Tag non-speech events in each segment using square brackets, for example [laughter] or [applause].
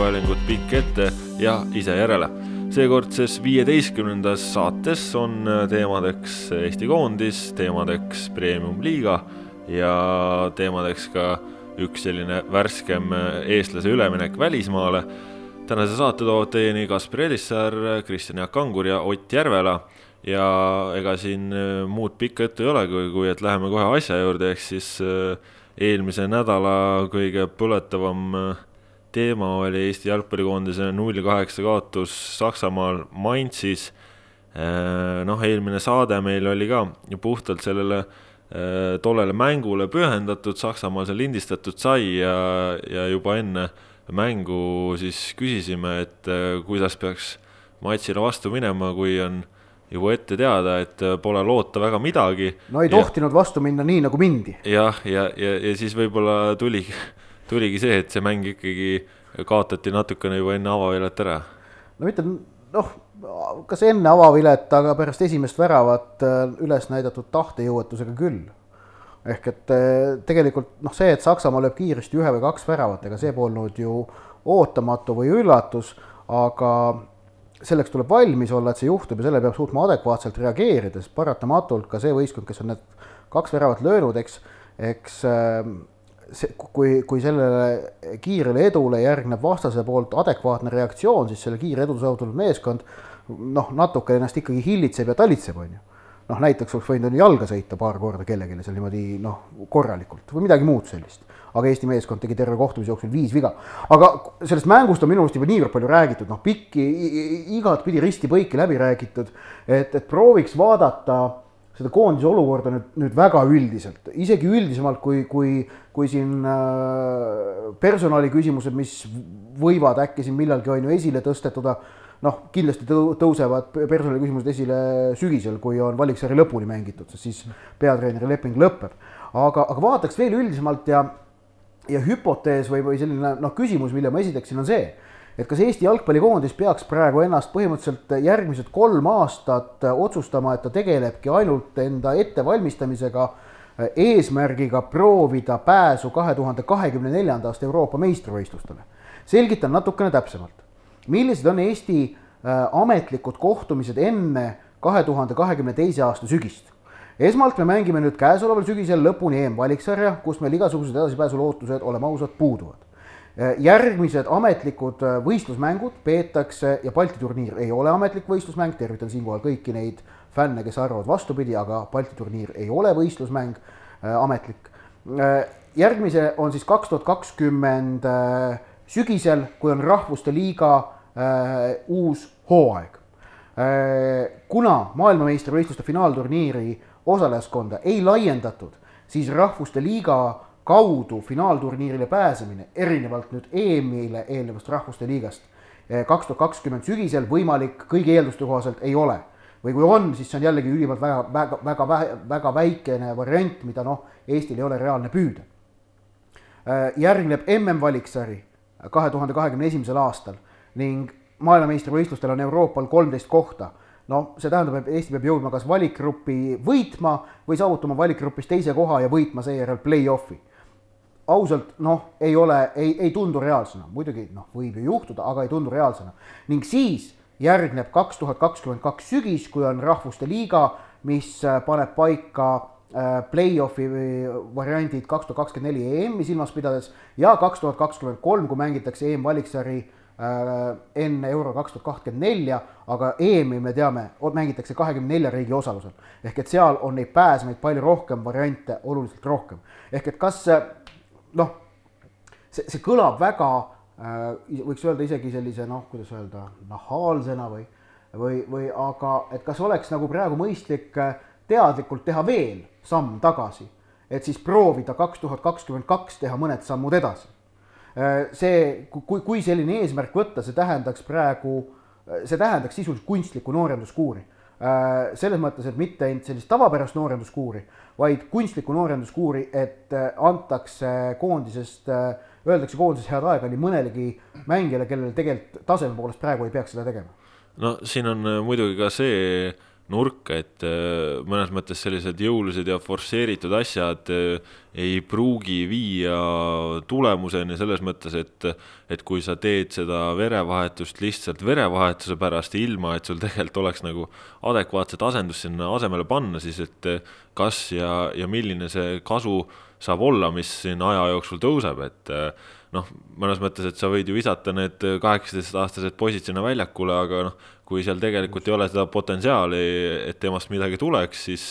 taskuhäälingut pikk ette ja ise järele. seekordses viieteistkümnendas saates on teemadeks Eesti koondis, teemadeks premium-liiga ja teemadeks ka üks selline värskem eestlase üleminek välismaale tänase saate toovad teieni Kaspar Elissaar, Kristjan Jaak Kangur ja Ott Järvela ja ega siin äh, muud pikka juttu ei ole, kui, kui et läheme kohe asja juurde, ehk siis äh, eelmise nädala kõige põletavam äh, teema oli Eesti jalgpallikoondise null kaheksa kaotus Saksamaal Mainzis. noh, eelmine saade meil oli ka puhtalt sellele tollele mängule pühendatud, Saksamaal see lindistatud sai ja, ja juba enne mängu siis küsisime, et kuidas peaks matšile vastu minema, kui on äh, juba ette teada, et äh, pole loota väga midagi. no ei tohtinud vastu minna nii, nagu mindi. jah, ja, ja, ja, ja siis võib-olla tuligi, [laughs] tuligi see, et see mäng ikkagi kaotati natukene juba enne avavilet ära. no mitte noh, kas enne avavilet, aga pärast esimest väravat äh, üles näidatud tahtejõuetusega küll. ehk et äh, tegelikult noh, see, et Saksamaa lööb kiiresti ühe või kaks väravat, ega see polnud ju ootamatu või üllatus, aga selleks tuleb valmis olla, et see juhtub ja sellele peab suutma adekvaatselt reageerida, sest paratamatult ka see võistkond, kes on need kaks väravat löönud, eks, eks ähm, see, kui, kui sellele kiirele edule järgneb vastase poolt adekvaatne reaktsioon, siis selle kiire edu saavutatud meeskond noh, natuke ennast ikkagi hillitseb ja talitseb, on ju noh, näiteks oleks võinud jalga sõita paar korda kellelegi seal niimoodi noh, korralikult või midagi muud sellist. aga Eesti meeskond tegi terve kohtumise jooksul viis viga. aga sellest mängust on minu arust juba niivõrd palju räägitud, noh pikki, igatpidi risti-põiki läbi räägitud, et, et prooviks vaadata seda koondise olukorda nüüd, nüüd väga üldiselt, isegi üldisemalt kui, kui, kui siin äh, personali küsimused, mis võivad äkki siin millalgi on ju esile tõstetuda noh, kindlasti tõusevad personaliküsimused esile sügisel, kui on valiksarja lõpuni mängitud, sest siis peatreeneri leping lõpeb. aga, aga vaataks veel üldisemalt ja, ja hüpotees või, või selline noh, küsimus, mille ma esitaksin, on see, et kas Eesti jalgpallikoondis peaks praegu ennast põhimõtteliselt järgmised kolm aastat otsustama, et ta tegelebki ainult enda ettevalmistamisega eesmärgiga proovida pääsu kahe tuhande kahekümne neljanda aasta Euroopa meistrivõistlustele. selgitan natukene täpsemalt millised on Eesti äh, ametlikud kohtumised enne kahe tuhande kahekümne teise aasta sügist? esmalt me mängime nüüd käesoleval sügisel lõpuni EM-valiksarja, kus meil igasugused edasipääsulootused, oleme ausad, puuduvad. Äh, järgmised ametlikud äh, võistlusmängud peetakse ja Balti turniir ei ole ametlik võistlusmäng, tervitan siinkohal kõiki neid fänne, kes arvavad vastupidi, aga Balti turniir ei ole võistlusmäng äh, ametlik. järgmise on siis kaks tuhat kakskümmend sügisel, kui on Rahvuste Liiga uus hooaeg kuna maailmameistrivõistluste finaalturniiri osalejaskonda ei laiendatud, siis Rahvuste Liiga kaudu finaalturniirile pääsemine, erinevalt nüüd EM-ile eelnevast Rahvuste Liigast, äh, kaks tuhat kakskümmend sügisel võimalik kõigi eelduste kohaselt ei ole. või kui on, siis see on jällegi ülimalt väga, väga, väga, väga väikene variant, mida noh, Eestil ei ole reaalne püüda. Äh, järgneb MM-valiksari kahe tuhande kahekümne esimesel aastal ning maailmameistrivõistlustel on Euroopal kolmteist kohta. no see tähendab, et Eesti peab jõudma kas valikgrupi võitma või saavutama valikgrupis teise koha ja võitma seejärel play-off'i. Ausalt, noh, ei ole, ei, ei tundu reaalsena, muidugi noh, võib ju juhtuda, aga ei tundu reaalsena. ning siis järgneb kaks tuhat kakskümmend kaks sügis, kui on Rahvuste Liiga, mis äh, paneb paika Äh, play-off'i variandid kaks tuhat kakskümmend neli EM-i silmas pidades ja kaks tuhat kakskümmend kolm, kui mängitakse EM-valiksari äh, enne Euro kaks tuhat kakskümmend nelja, aga EM-i me teame, mängitakse kahekümne nelja riigi osalusel. ehk et seal on neid pääsemeid palju rohkem, variante oluliselt rohkem. ehk et kas noh, see, see kõlab väga, äh, võiks öelda isegi sellise noh, kuidas öelda, nahaalsena või, või, või aga et kas oleks nagu praegu mõistlik teadlikult teha veel samm tagasi, et siis proovida kaks tuhat kakskümmend kaks teha mõned sammud edasi. Äh, see, kui, kui selline eesmärk võtta, see tähendaks praegu, see tähendaks sisuliselt kunstlikku noorenduskuuri. Äh, selles mõttes, et mitte ainult sellist tavapärast noorenduskuuri, vaid kunstlikku noorenduskuuri, et äh, antakse koondisest, öeldakse koondises head aega nii mõnelegi mängijale, kellel tegelikult taseme poolest praegu ei peaks seda tegema. no siin on muidugi ka see nurka, et äh, mõnes mõttes sellised jõulised ja forsseeritud asjad äh, ei pruugi viia tulemuseni selles mõttes, et, et kui sa teed seda verevahetust lihtsalt verevahetuse pärast, ilma et sul tegelikult oleks nagu adekvaatset asendust sinna asemele panna, siis et kas ja, ja milline see kasu saab olla, mis siin aja jooksul tõuseb, et noh, mõnes mõttes, et sa võid ju visata need kaheksateistaastased poisid sinna väljakule, aga noh, kui seal tegelikult ei ole seda potentsiaali, et temast midagi tuleks, siis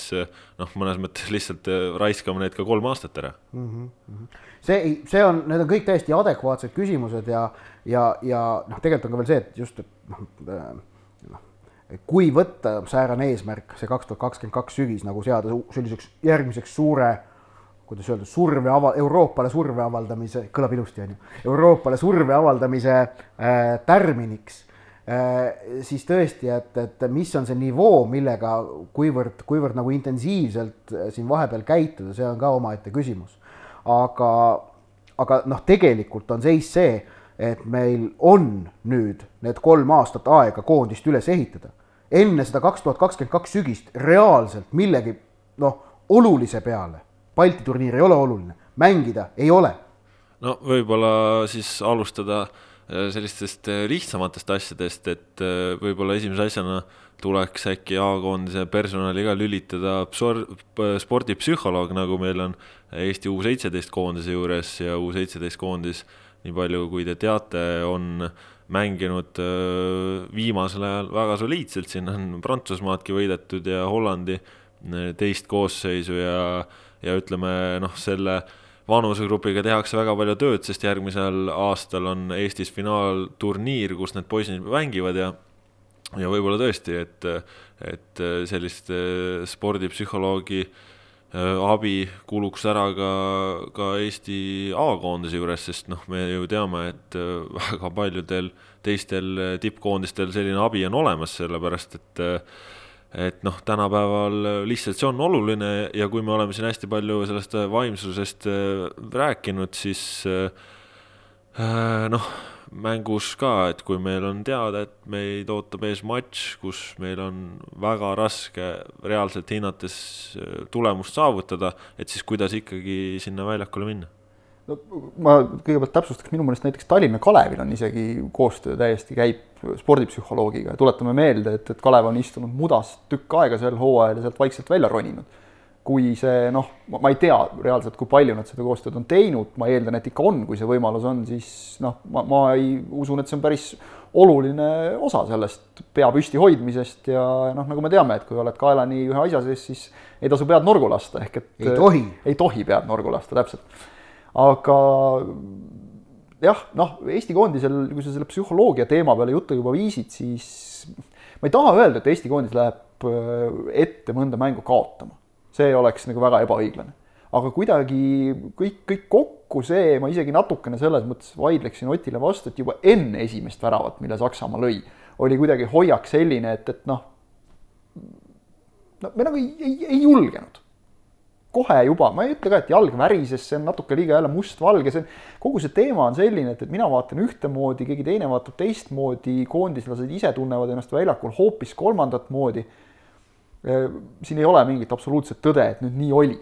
noh, mõnes mõttes lihtsalt raiskame need ka kolm aastat ära mm. -hmm. see, see on, need on kõik täiesti adekvaatsed küsimused ja, ja, ja noh, tegelikult on ka veel see, et just, et noh, noh, kui võtta säärane eesmärk, see kaks tuhat kakskümmend kaks sügis nagu seada selliseks järgmiseks suure kuidas öelda, surve ava-, Euroopale surve avaldamise, kõlab ilusti, on ju, Euroopale surve avaldamise äh, tärminiks Äh, siis tõesti, et, et mis on see nivoo, millega, kuivõrd, kuivõrd nagu intensiivselt äh, siin vahepeal käituda, see on ka omaette küsimus. aga, aga noh, tegelikult on seis see, et meil on nüüd need kolm aastat aega koondist üles ehitada. enne seda kaks tuhat kakskümmend kaks sügist reaalselt millegi noh, olulise peale, Balti turniir ei ole oluline, mängida ei ole. no võib-olla siis alustada äh, Äh, sellistest äh, lihtsamatest asjadest, et äh, võib-olla esimese asjana tuleks äkki A-koondise personali ka lülitada spordipsühholoog, nagu meil on Eesti U seitseteist koondise juures ja U seitseteist koondis, nii palju kui te teate, on mänginud viimasel ajal väga soliidselt, siin on Prantsusmaadki võidetud ja Hollandi teist koosseisu ja, ja ütleme noh, selle vanusegrupiga tehakse väga palju tööd, sest järgmisel aastal on Eestis finaalturniir, kus need poisid mängivad ja ja võib-olla tõesti, et, et sellist eh, spordipsühholoogi eh, abi kuluks ära ka, ka Eesti A-koondise juures, sest noh, me ju teame, et eh, väga paljudel teistel tippkoondistel selline abi on olemas, sellepärast et et noh, tänapäeval lihtsalt see on oluline ja kui me oleme siin hästi palju sellest vaimsusest äh, rääkinud, siis äh, äh, noh, mängus ka, et kui meil on teada, et meid ootab ees matš, kus meil on väga raske reaalselt hinnates tulemust saavutada, et siis kuidas ikkagi sinna väljakule minna no ma kõigepealt täpsustaks, minu meelest näiteks Tallinna Kalevil on isegi koostöö täiesti käib spordipsühholoogiga. Ja tuletame meelde, et, et Kalev on istunud mudas tükk aega sel hooajal ja sealt vaikselt välja roninud. kui see noh, ma ei tea reaalselt, kui palju nad seda koostööd on teinud, ma eeldan, et ikka on, kui see võimalus on, siis noh, ma, ma ei usun, et see on päris oluline osa sellest pea püsti hoidmisest. Ja noh, nagu me teame, et kui oled kaelani ühe asja sees, siis ei tasu pead norgu lasta, ehk et ei tohi, ei tohi pead norgu lasta, täpselt aga jah, noh, Eesti koondisel, kui sa selle psühholoogia teema peale juttu juba viisid, siis ma ei taha öelda, et Eesti koondis läheb äh, ette mõnda mängu kaotama. see oleks nagu väga ebaõiglane. aga kuidagi kõik, kõik kokku see, ma isegi natukene selles mõttes vaidleksin Otile vastu, et juba enne esimest väravat, mille Saksamaa lõi, oli kuidagi hoiak selline, et, et noh, no me nagu ei, ei, ei julgenud kohe juba, ma ei ütle ka, et jalg värises, see on natuke liiga jälle mustvalge, see on, kogu see teema on selline, et, et mina vaatan ühtemoodi, keegi teine vaatab teistmoodi, koondislased ise tunnevad ennast väljakul hoopis kolmandat moodi. siin ei ole mingit absoluutset tõde, et nüüd nii oli.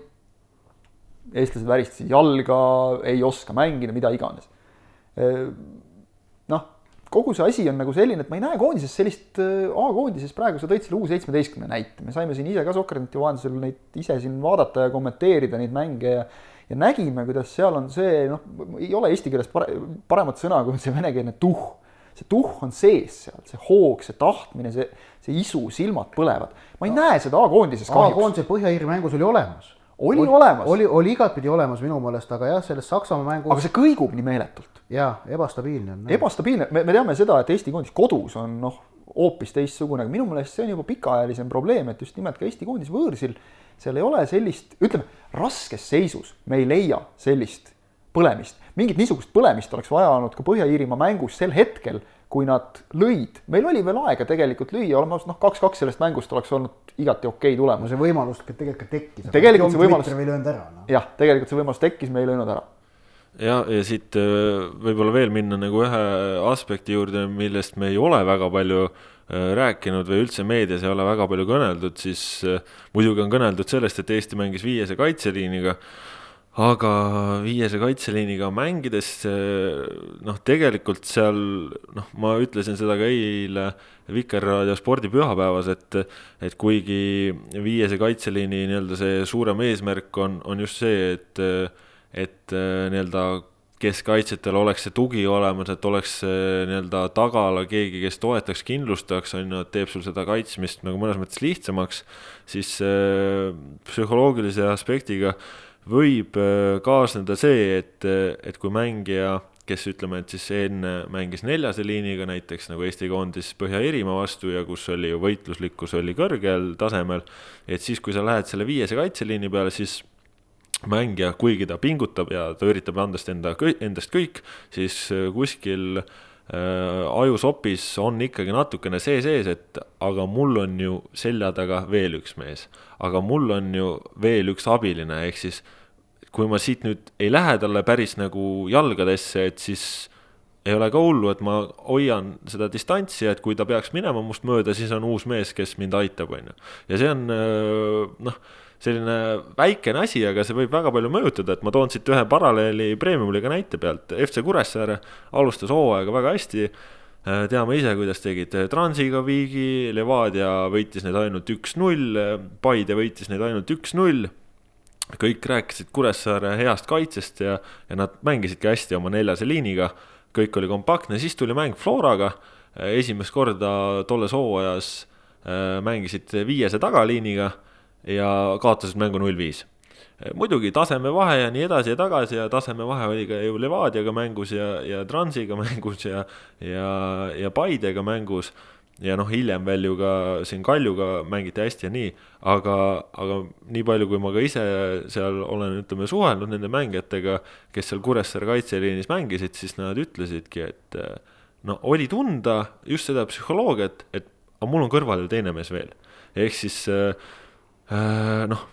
eestlased väristasid jalga, ei oska mängida, mida iganes. noh, kogu see asi on nagu selline, et ma ei näe koondises sellist, äh, A-koondises praegu sa tõid selle U seitsmeteistkümne näite, me saime siin ise ka Sokkerneti vahendusel neid ise siin vaadata ja kommenteerida neid mänge ja ja nägime, kuidas seal on see, noh, ei ole eesti keeles pare, paremat sõna kui see venekeelne tuhh. see tuhh on sees seal, see hoog, see tahtmine, see, see isu, silmad põlevad. ma ei no, näe seda A-koondises kahjuks. A-koondise Põhja-Iiri mängus oli olemas oli, oli olemas. oli, oli igatpidi olemas minu meelest, aga jah, selles Saksamaa mängus. aga see kõigub nii meeletult. jaa, ebastabiilne on. ebastabiilne, me, me teame seda, et Eesti koondis kodus on noh, hoopis teistsugune, aga minu meelest see on juba pikaajalisem probleem, et just nimelt ka Eesti koondis võõrsil, seal ei ole sellist, ütleme, raskes seisus me ei leia sellist põlemist. mingit niisugust põlemist oleks vaja olnud ka Põhja-Iirimaa mängus sel hetkel kui nad lõid, meil oli veel aega tegelikult lüüa, oleme ausad, noh, kaks-kaks sellest mängust oleks olnud igati okei okay tulemus. see võimalus tegelikult ka tekkis. tegelikult see võimalus. ei löönud ära no.. jah, tegelikult see võimalus tekkis, me ei löönud ära. ja, ja siit äh, võib-olla veel minna nagu ühe aspekti juurde, millest me ei ole väga palju äh, rääkinud või üldse meedias ei ole väga palju kõneldud, siis äh, muidugi on kõneldud sellest, et Eesti mängis viiese kaitseliiniga aga viiese kaitseliiniga mängides noh, tegelikult seal noh, ma ütlesin seda ka eile Vikerraadio spordipühapäevas, et et kuigi viiese kaitseliini nii-öelda see suurem eesmärk on, on just see, et et nii-öelda keskkaitsjatel oleks see tugi olemas, et oleks nii-öelda tagala keegi, kes toetaks, kindlustaks, on ju, et teeb sul seda kaitsmist nagu mõnes mõttes lihtsamaks, siis psühholoogilise aspektiga äh, võib äh, kaasneda see, et, et kui mängija, kes ütleme, et siis enne mängis neljase liiniga näiteks nagu Eesti koondis Põhja-Iirimaa vastu ja kus oli ju võitluslikkus oli kõrgel tasemel, et siis, kui sa lähed selle viiese kaitseliini peale, siis mängija, kuigi ta pingutab ja ta üritab andest enda, endast kõik, siis äh, kuskil äh, ajusopis on ikkagi natukene see sees, et aga mul on ju selja taga veel üks mees, aga mul on ju veel üks abiline, ehk siis kui ma siit nüüd ei lähe talle päris nagu jalgadesse, et siis ei ole ka hullu, et ma hoian seda distantsi, et kui ta peaks minema must mööda, siis on uus mees, kes mind aitab, on ju. ja see on äh, noh selline väikene asi, aga see võib väga palju mõjutada, et ma toon siit ühe paralleeli Premium-liiga näite pealt, FC Kuressaare alustas hooaega väga hästi. Äh, teame ise, kuidas tegid Transiga viigi, Levadia võitis neid ainult üks-null, Paide võitis neid ainult üks-null. Kõik rääkisid Kuressaare heast kaitsest ja, ja nad mängisidki hästi oma neljase liiniga. kõik oli kompaktne, siis tuli mäng Floraga, esimest korda tolles hooajas äh, mängisid viiese tagaliiniga ja kaotasid mängu null-viis muidugi tasemevahe ja nii edasi ja tagasi ja tasemevahe oli ka ju Levadiaga mängus ja, ja Transiga mängus ja, ja, ja Paidega mängus. Ja noh, hiljem veel ju ka siin Kaljuga mängiti hästi ja nii, aga, aga nii palju, kui ma ka ise seal olen, ütleme, suhelnud nende mängijatega, kes seal Kuressaare kaitseliinis mängisid, siis nad ütlesidki, et no oli tunda just seda psühholoogiat, et aga mul on kõrval ju teine mees veel. ehk siis äh, Äh, noh,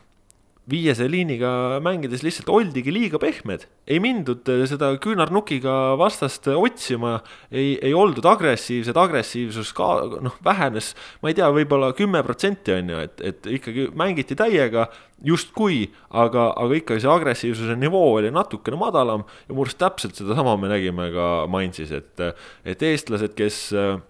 viiese liiniga mängides lihtsalt oldigi liiga pehmed, ei mindud äh, seda küünarnukiga vastast otsima, ei, ei oldud agressiivsed, agressiivsus ka noh, vähenes, ma ei tea, võib-olla kümme protsenti on ju, et, et ikkagi mängiti täiega justkui, aga, aga ikkagi see agressiivsuse nivoo oli natukene madalam ja mu arust täpselt sedasama me nägime ka Mainzis, et, et eestlased, kes Äh,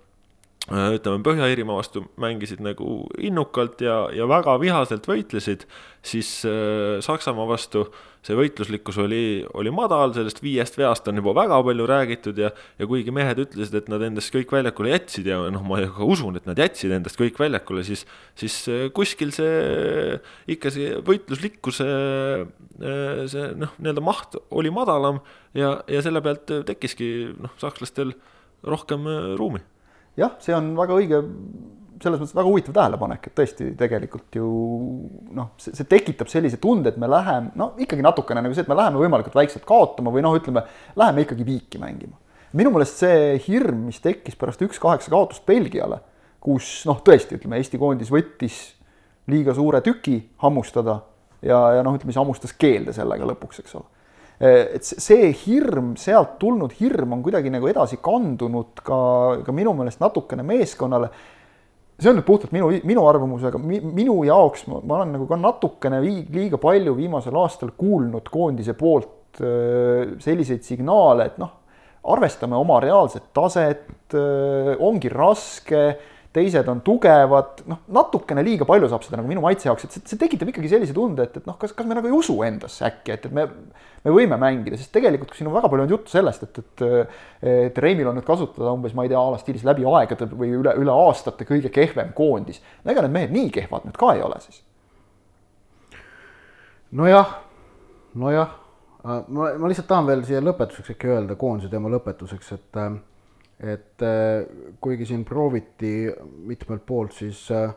ütleme, Põhja-Iirimaa vastu mängisid nagu innukalt ja, ja väga vihaselt võitlesid, siis äh, Saksamaa vastu see võitluslikkus oli, oli madal, sellest viiest veast on juba väga palju räägitud ja, ja kuigi mehed ütlesid, et nad endast kõik väljakule jätsid ja noh, ma ka usun, et nad jätsid endast kõik väljakule, siis, siis äh, kuskil see ikka see võitluslikkuse see noh, nii-öelda maht oli madalam ja, ja selle pealt tekkiski noh, sakslastel rohkem ruumi jah, see on väga õige, selles mõttes väga huvitav tähelepanek, et tõesti tegelikult ju noh, see tekitab sellise tunde, et me läheme, no ikkagi natukene nagu see, et me läheme võimalikult väikselt kaotama või noh, ütleme, läheme ikkagi viiki mängima. minu meelest see hirm, mis tekkis pärast üks-kaheksa kaotust Belgiale, kus noh, tõesti, ütleme, Eesti koondis võttis liiga suure tüki hammustada ja, ja noh, ütleme siis hammustas keelde sellega lõpuks, eks ole et see hirm, sealt tulnud hirm on kuidagi nagu edasi kandunud ka, ka minu meelest natukene meeskonnale. see on nüüd puhtalt minu, minu arvamus, aga mi, minu jaoks ma, ma olen nagu ka natukene liiga palju viimasel aastal kuulnud koondise poolt selliseid signaale, et noh, arvestame oma reaalset taset, ongi raske teised on tugevad, noh, natukene liiga palju saab seda nagu minu maitse jaoks, et see, see tekitab ikkagi sellise tunde, et, et noh, kas, kas me nagu ei usu endasse äkki, et, et me, me võime mängida, sest tegelikult siin on väga palju olnud juttu sellest, et, et, et Reimil on nüüd kasutada umbes, ma ei tea, a la stiilis läbi aegade või üle, üle aastate kõige kehvem koondis. no ega need mehed nii kehvad nüüd ka ei ole siis. nojah, nojah, ma, ma lihtsalt tahan veel siia lõpetuseks äkki öelda, koondise teema lõpetuseks, et äh, et äh, kuigi siin prooviti mitmelt poolt siis äh,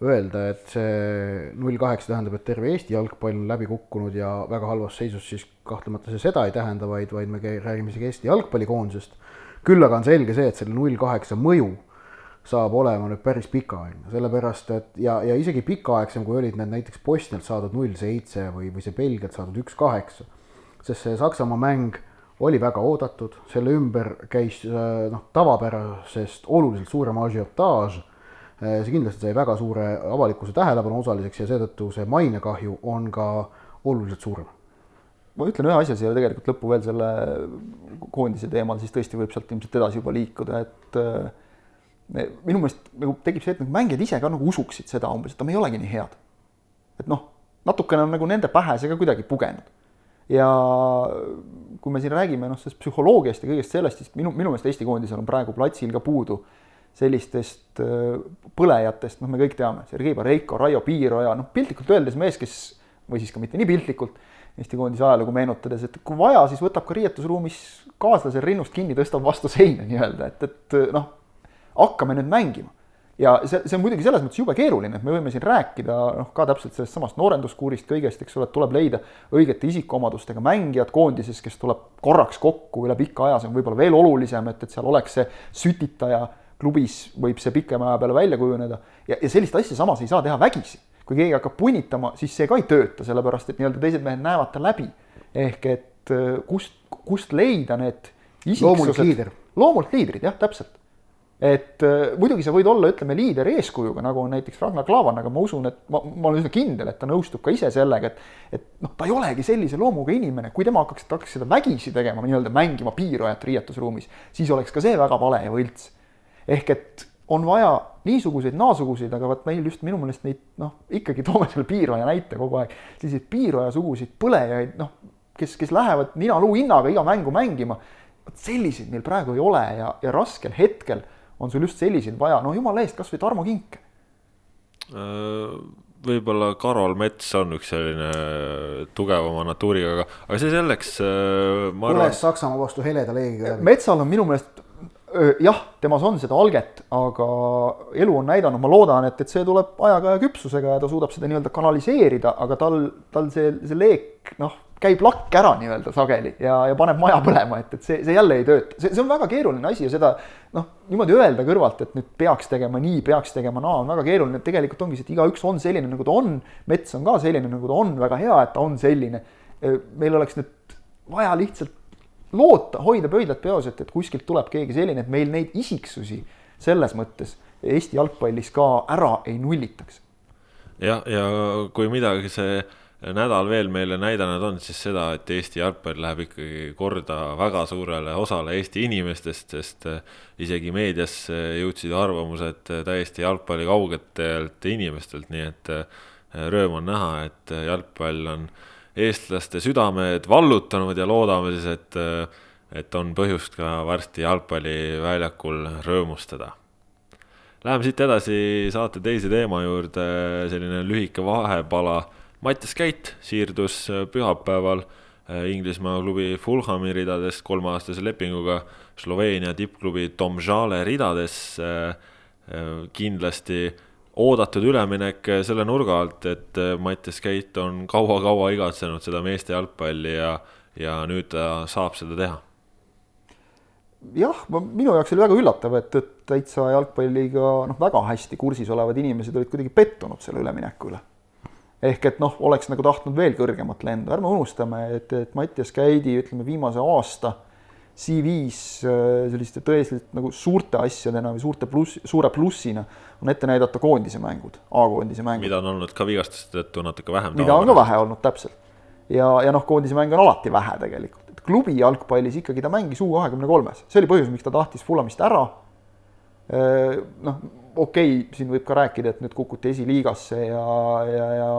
öelda, et see null kaheksa tähendab, et terve Eesti jalgpall on läbi kukkunud ja väga halvas seisus, siis kahtlemata see seda ei tähenda, vaid, vaid me räägime isegi Eesti jalgpallikoondisest. küll aga on selge see, et selle null kaheksa mõju saab olema nüüd päris pikaajaline, sellepärast et ja, ja isegi pikaaegsem, kui olid need näiteks Bosnialt saadud null seitse või, või see Belgialt saadud üks kaheksa. sest see Saksamaa mäng oli väga oodatud, selle ümber käis noh, tavapärasest oluliselt suurem ažiotaaž. see kindlasti sai väga suure avalikkuse tähelepanu osaliseks ja seetõttu see mainekahju on ka oluliselt suurem ma ütlen ühe asja siia tegelikult lõppu veel selle koondise teemal, siis tõesti võib sealt ilmselt edasi juba liikuda, et äh, minu meelest nagu tekib see, et nagu mängijad ise ka nagu usuksid seda umbes, et me ei olegi nii head. et noh, natukene on nagu nende pähe see ka kuidagi pugenud. Ja kui me siin räägime noh, sellest psühholoogiast ja kõigest sellest, siis minu, minu meelest Eesti koondisel on praegu platsil ka puudu sellistest äh, põlejatest, noh, me kõik teame, Sergei Bareiko, Raio Piiroja, noh, piltlikult öeldes mees, kes või siis ka mitte nii piltlikult Eesti koondise ajalugu meenutades, et kui vaja, siis võtab ka riietusruumis kaaslasel rinnust kinni, tõstab vastu seina nii-öelda, et, et noh, hakkame nüüd mängima. Ja see, see on muidugi selles mõttes jube keeruline, et me võime siin rääkida noh, ka täpselt sellest samast noorenduskuurist kõigest, eks ole, et tuleb leida õigete isikuomadustega mängijad koondises, kes tuleb korraks kokku üle pika aja, see on võib-olla veel olulisem, et, et seal oleks see sütitaja klubis võib see pikema aja peale välja kujuneda ja, ja sellist asja samas ei saa teha vägisi kui keegi hakkab punnitama, siis see ka ei tööta, sellepärast et nii-öelda teised mehed näevad ta läbi. ehk et äh, kust, kust leida need loomulik liider. loomulik liidrid, jah, täpselt. Et äh, muidugi sa võid olla, ütleme, liider eeskujuga, nagu on näiteks Ragnar Klavan, aga ma usun, et ma, ma olen üsna kindel, et ta nõustub ka ise sellega, et et noh, ta ei olegi sellise loomuga inimene, kui tema hakkaks, hakkaks seda vägisi tegema, nii-öelda mängima piirajat riietusruumis, siis oleks ka see väga vale ja võlts. ehk et on vaja niisuguseid, naasuguseid, aga vot meil just minu meelest neid noh, ikkagi toome selle piiraja näite kogu aeg, selliseid piirajasuguseid põlejaid, noh, kes, kes lähevad nina-luu hinnaga iga mängu mängima. vot selliseid meil praegu ei ole ja, ja raskel hetkel on sul just selliseid vaja, no jumala eest, kasvõi Tarmo Kink. Äh, võib-olla Karol Mets on üks selline tugevama natuuriga, aga, aga see selleks. Äh, põles Saksamaa vastu heleda leegiga metsal on minu meelest jah, temas on seda alget, aga elu on näidanud, ma loodan, et, et see tuleb ajaga ja küpsusega ja ta suudab seda nii-öelda kanaliseerida, aga tal, tal see, see leek noh, käib lakk ära nii-öelda sageli ja, ja paneb maja põlema, et, et see, see jälle ei tööta. see, see on väga keeruline asi ja seda noh, niimoodi öelda kõrvalt, et nüüd peaks tegema nii, peaks tegema naa, on väga keeruline, et tegelikult ongi see, et igaüks on selline, nagu ta on, mets on ka selline, nagu ta on, väga hea, et ta on selline. meil oleks nüüd vaja lihtsalt loota, hoida pöidlad peos, et, et kuskilt tuleb keegi selline, et meil neid isiksusi selles mõttes Eesti jalgpallis ka ära ei nullitaks. jah, ja kui midagi see nädal veel meile näidanud on, siis seda, et Eesti jalgpall läheb ikkagi korda väga suurele osale Eesti inimestest, sest äh, isegi meedias jõudsid arvamused täiesti jalgpalli kaugetelt inimestelt, nii et rõõm on näha, et jalgpall on äh, eestlaste südamed vallutanud ja loodame siis, et, et on põhjust ka varsti jalgpalliväljakul rõõmustada. Läheme siit edasi saate teise teema juurde, selline lühike vahepala. Mattias Käit siirdus pühapäeval Inglismaa klubi Fulhami ridadest kolmeaastase lepinguga Sloveenia tippklubi Domžale ridadesse. kindlasti oodatud üleminek selle nurga alt, et äh, Mattias Keit on kaua-kaua igatsenud seda meeste jalgpalli ja, ja nüüd ta saab seda teha. jah, minu jaoks oli väga üllatav, et, et täitsa jalgpalliga noh, väga hästi kursis olevad inimesed olid kuidagi pettunud selle ülemineku üle. ehk et noh, oleks nagu tahtnud veel kõrgemat lendu, ärme unustame, et, et Mattias Käidi, ütleme viimase aasta CV-s äh, selliste tõeliselt nagu suurte asjadena või suurte pluss, suure plussina on ette näidata koondise mängud, A-koondise mängud. mida on olnud ka vigastuste tõttu natuke vähem. mida on ka vähe olnud, täpselt. ja, ja noh, koondise mänge on alati vähe tegelikult, et klubi jalgpallis ikkagi ta mängis U kahekümne kolmes, see oli põhjus, miks ta tahtis Fulamist ära. Äh, noh, okei okay,, siin võib ka rääkida, et nüüd kukuti esiliigasse ja, ja, ja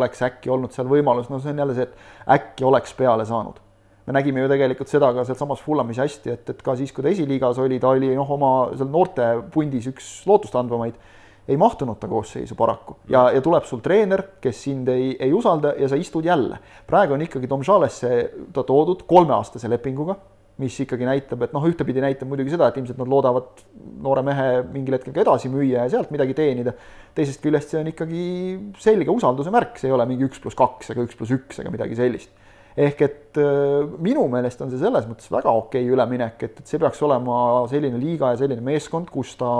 oleks äkki olnud seal võimalus, no see on jälle see, et äkki oleks peale saanud me nägime ju tegelikult seda ka sealsamas Fullamis hästi, et, et ka siis, kui ta esiliigas oli, ta oli noh, oma seal noorte pundis üks lootustandvamaid, ei mahtunud ta koosseisu paraku ja, ja tuleb sul treener, kes sind ei, ei usalda ja sa istud jälle. praegu on ikkagi Domžalesse ta toodud kolmeaastase lepinguga, mis ikkagi näitab, et noh, ühtepidi näitab muidugi seda, et ilmselt nad loodavad noore mehe mingil hetkel ka edasi müüa ja sealt midagi teenida. teisest küljest see on ikkagi selge usalduse märk, see ei ole mingi üks pluss kaks ega üks pluss üks ega midagi sellist ehk et äh, minu meelest on see selles mõttes väga okei üleminek, et, et see peaks olema selline liiga ja selline meeskond, kus ta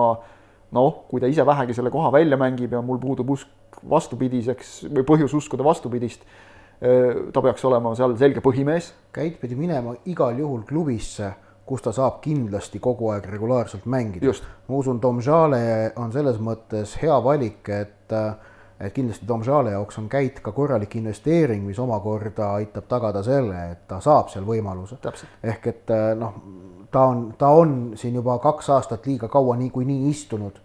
noh, kui ta ise vähegi selle koha välja mängib ja mul puudub usk vastupidiseks või põhjus uskuda vastupidist, ta peaks olema seal selge põhimees. Käit pidi minema igal juhul klubisse, kus ta saab kindlasti kogu aeg regulaarselt mängida. ma usun, Tom Jale on selles mõttes hea valik, et et kindlasti Tom Jale jaoks on Käit ka korralik investeering, mis omakorda aitab tagada selle, et ta saab seal võimaluse. ehk et noh, ta on, ta on siin juba kaks aastat liiga kaua niikuinii istunud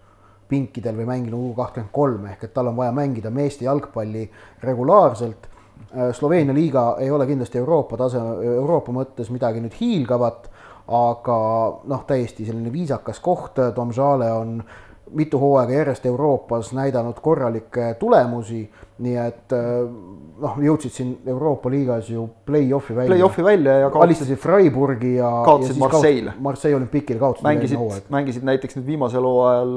pinkidel või mänginud U kakskümmend kolm ehk et tal on vaja mängida meeste jalgpalli regulaarselt. Äh, Sloveenia liiga ei ole kindlasti Euroopa tase, Euroopa mõttes midagi nüüd hiilgavat, aga noh, täiesti selline viisakas koht, Tom Jale on mitu hooaega järjest Euroopas näidanud korralikke tulemusi, nii et äh, noh, jõudsid siin Euroopa liigas ju play-off'i välja. Play-off'i välja ja kaotasid, alistasid Freiburgi ja kaotasid Marseille. Marseille olümpiikil kaotasid mängisid, mängisid näiteks nüüd viimasel hooajal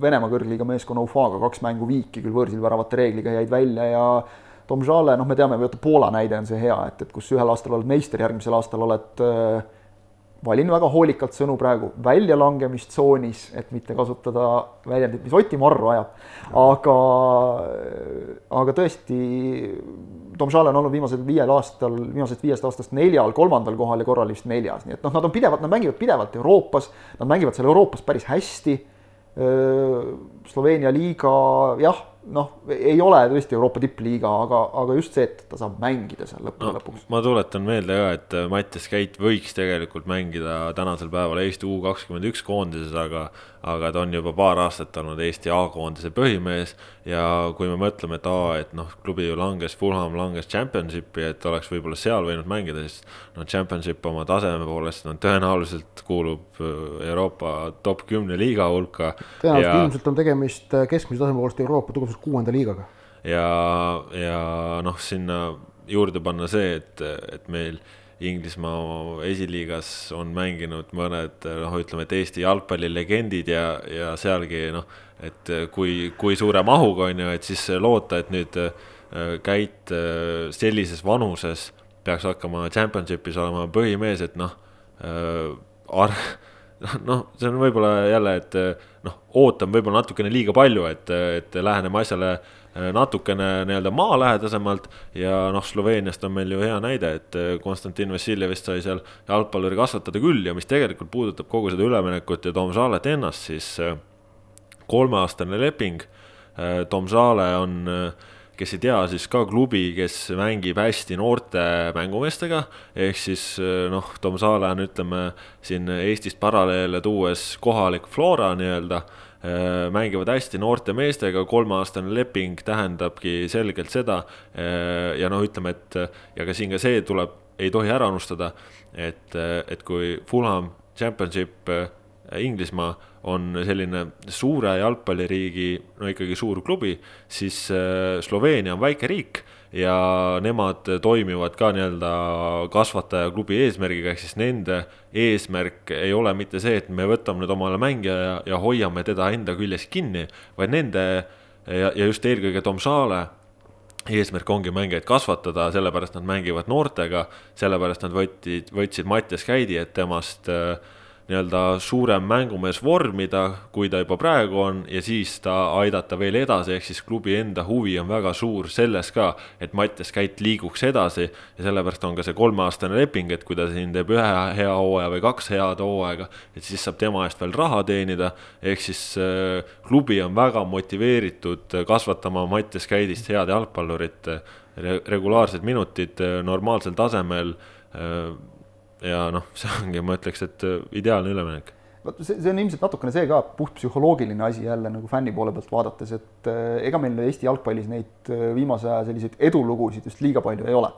Venemaa kõrgliiga meeskonna Ufaga kaks mängu viiki, küll võõrsil väravate reegliga jäid välja ja Tom Jale, noh, me teame, vaata Poola näide on see hea, et, et kus ühel aastal oled meister, järgmisel aastal oled äh, valin väga hoolikalt sõnu praegu, väljalangemistsoonis, et mitte kasutada väljendit, mis Oti marru ajab. aga, aga tõesti, Tom Jale on olnud viimasel viiel aastal, viimasest viiest aastast neljal, kolmandal kohal ja korral vist neljas, nii et noh, nad on pidevalt, nad mängivad pidevalt Euroopas, nad mängivad seal Euroopas päris hästi. Sloveenia liiga, jah noh, ei ole tõesti Euroopa tippliiga, aga, aga just see, et ta saab mängida seal lõppude no, lõpuks. ma tuletan meelde ka, et Mattias Käit võiks tegelikult mängida tänasel päeval Eesti U kakskümmend üks koondises, aga aga ta on juba paar aastat olnud Eesti A-koondise põhimees ja kui me mõtleme, et aa, et noh, klubi ju langes, Fulham langes Championshipi, et oleks võib-olla seal võinud mängida, siis no Championship oma taseme poolest no tõenäoliselt kuulub äh, Euroopa top kümne liiga hulka. tõenäoliselt ja... ilmselt on tegemist äh, keskmise taseme poolest Euroopa tugevalt kuuenda liigaga. ja, ja noh, sinna juurde panna see, et, et meil Inglismaa esiliigas on mänginud mõned noh, ütleme, et Eesti jalgpallilegendid ja, ja sealgi noh, et kui, kui suure mahuga on ju, et siis loota, et nüüd äh, Käit äh, sellises vanuses peaks hakkama championship'is olema põhimees, et noh äh,, ar-, [laughs] [laughs] noh, see on võib-olla jälle, et noh, ootan võib-olla natukene liiga palju, et, et läheneme asjale äh, Äh, natukene nii-öelda maalähedasemalt ja noh, Sloveeniast on meil ju hea näide, et äh, Konstantin Vassiljevist sai seal jalgpalluri kasvatada küll ja mis tegelikult puudutab kogu seda üleminekut ja Tom Salet ennast, siis äh, kolmeaastane leping. Tom Sale on, kes ei tea, siis ka klubi, kes mängib hästi noorte mängumeestega, ehk siis noh, Tom Sale on, ütleme siin Eestist paralleele tuues kohalik Flora nii-öelda Äh, mängivad hästi noorte meestega, kolmeaastane leping tähendabki selgelt seda äh, ja noh, ütleme, et ja ka siin ka see tuleb, ei tohi ära unustada, et, et kui Fulham Championship Inglismaa on selline suure jalgpalliriigi, no ikkagi suur klubi, siis Sloveenia on väike riik ja nemad toimivad ka nii-öelda kasvatajaklubi eesmärgiga, ehk siis nende eesmärk ei ole mitte see, et me võtame nüüd omale mängija ja, ja hoiame teda enda küljes kinni, vaid nende ja, ja just eelkõige Tom Saale eesmärk ongi mängijaid kasvatada, sellepärast nad mängivad noortega, sellepärast nad võtsid, võtsid Mattias Käidi, et temast äh, nii-öelda suurem mängumees vormida, kui ta juba praegu on, ja siis ta aidata veel edasi, ehk siis klubi enda huvi on väga suur selles ka, et Mattias Käit liiguks edasi ja sellepärast on ka see kolmeaastane leping, et kui ta siin teeb ühe hea hooaja või kaks head hooaega, et siis saab tema eest veel raha teenida, ehk siis äh, klubi on väga motiveeritud kasvatama Mattias Käidist head jalgpallurit re, regulaarsed minutid äh, normaalsel tasemel äh, ja noh, see ongi, ma ütleks, et äh, ideaalne üleminek vot see, see on ilmselt natukene see ka puhtpsühholoogiline asi jälle nagu fänni poole pealt vaadates, et äh, ega meil Eesti jalgpallis neid äh, viimase aja selliseid edulugusid just liiga palju ei ole.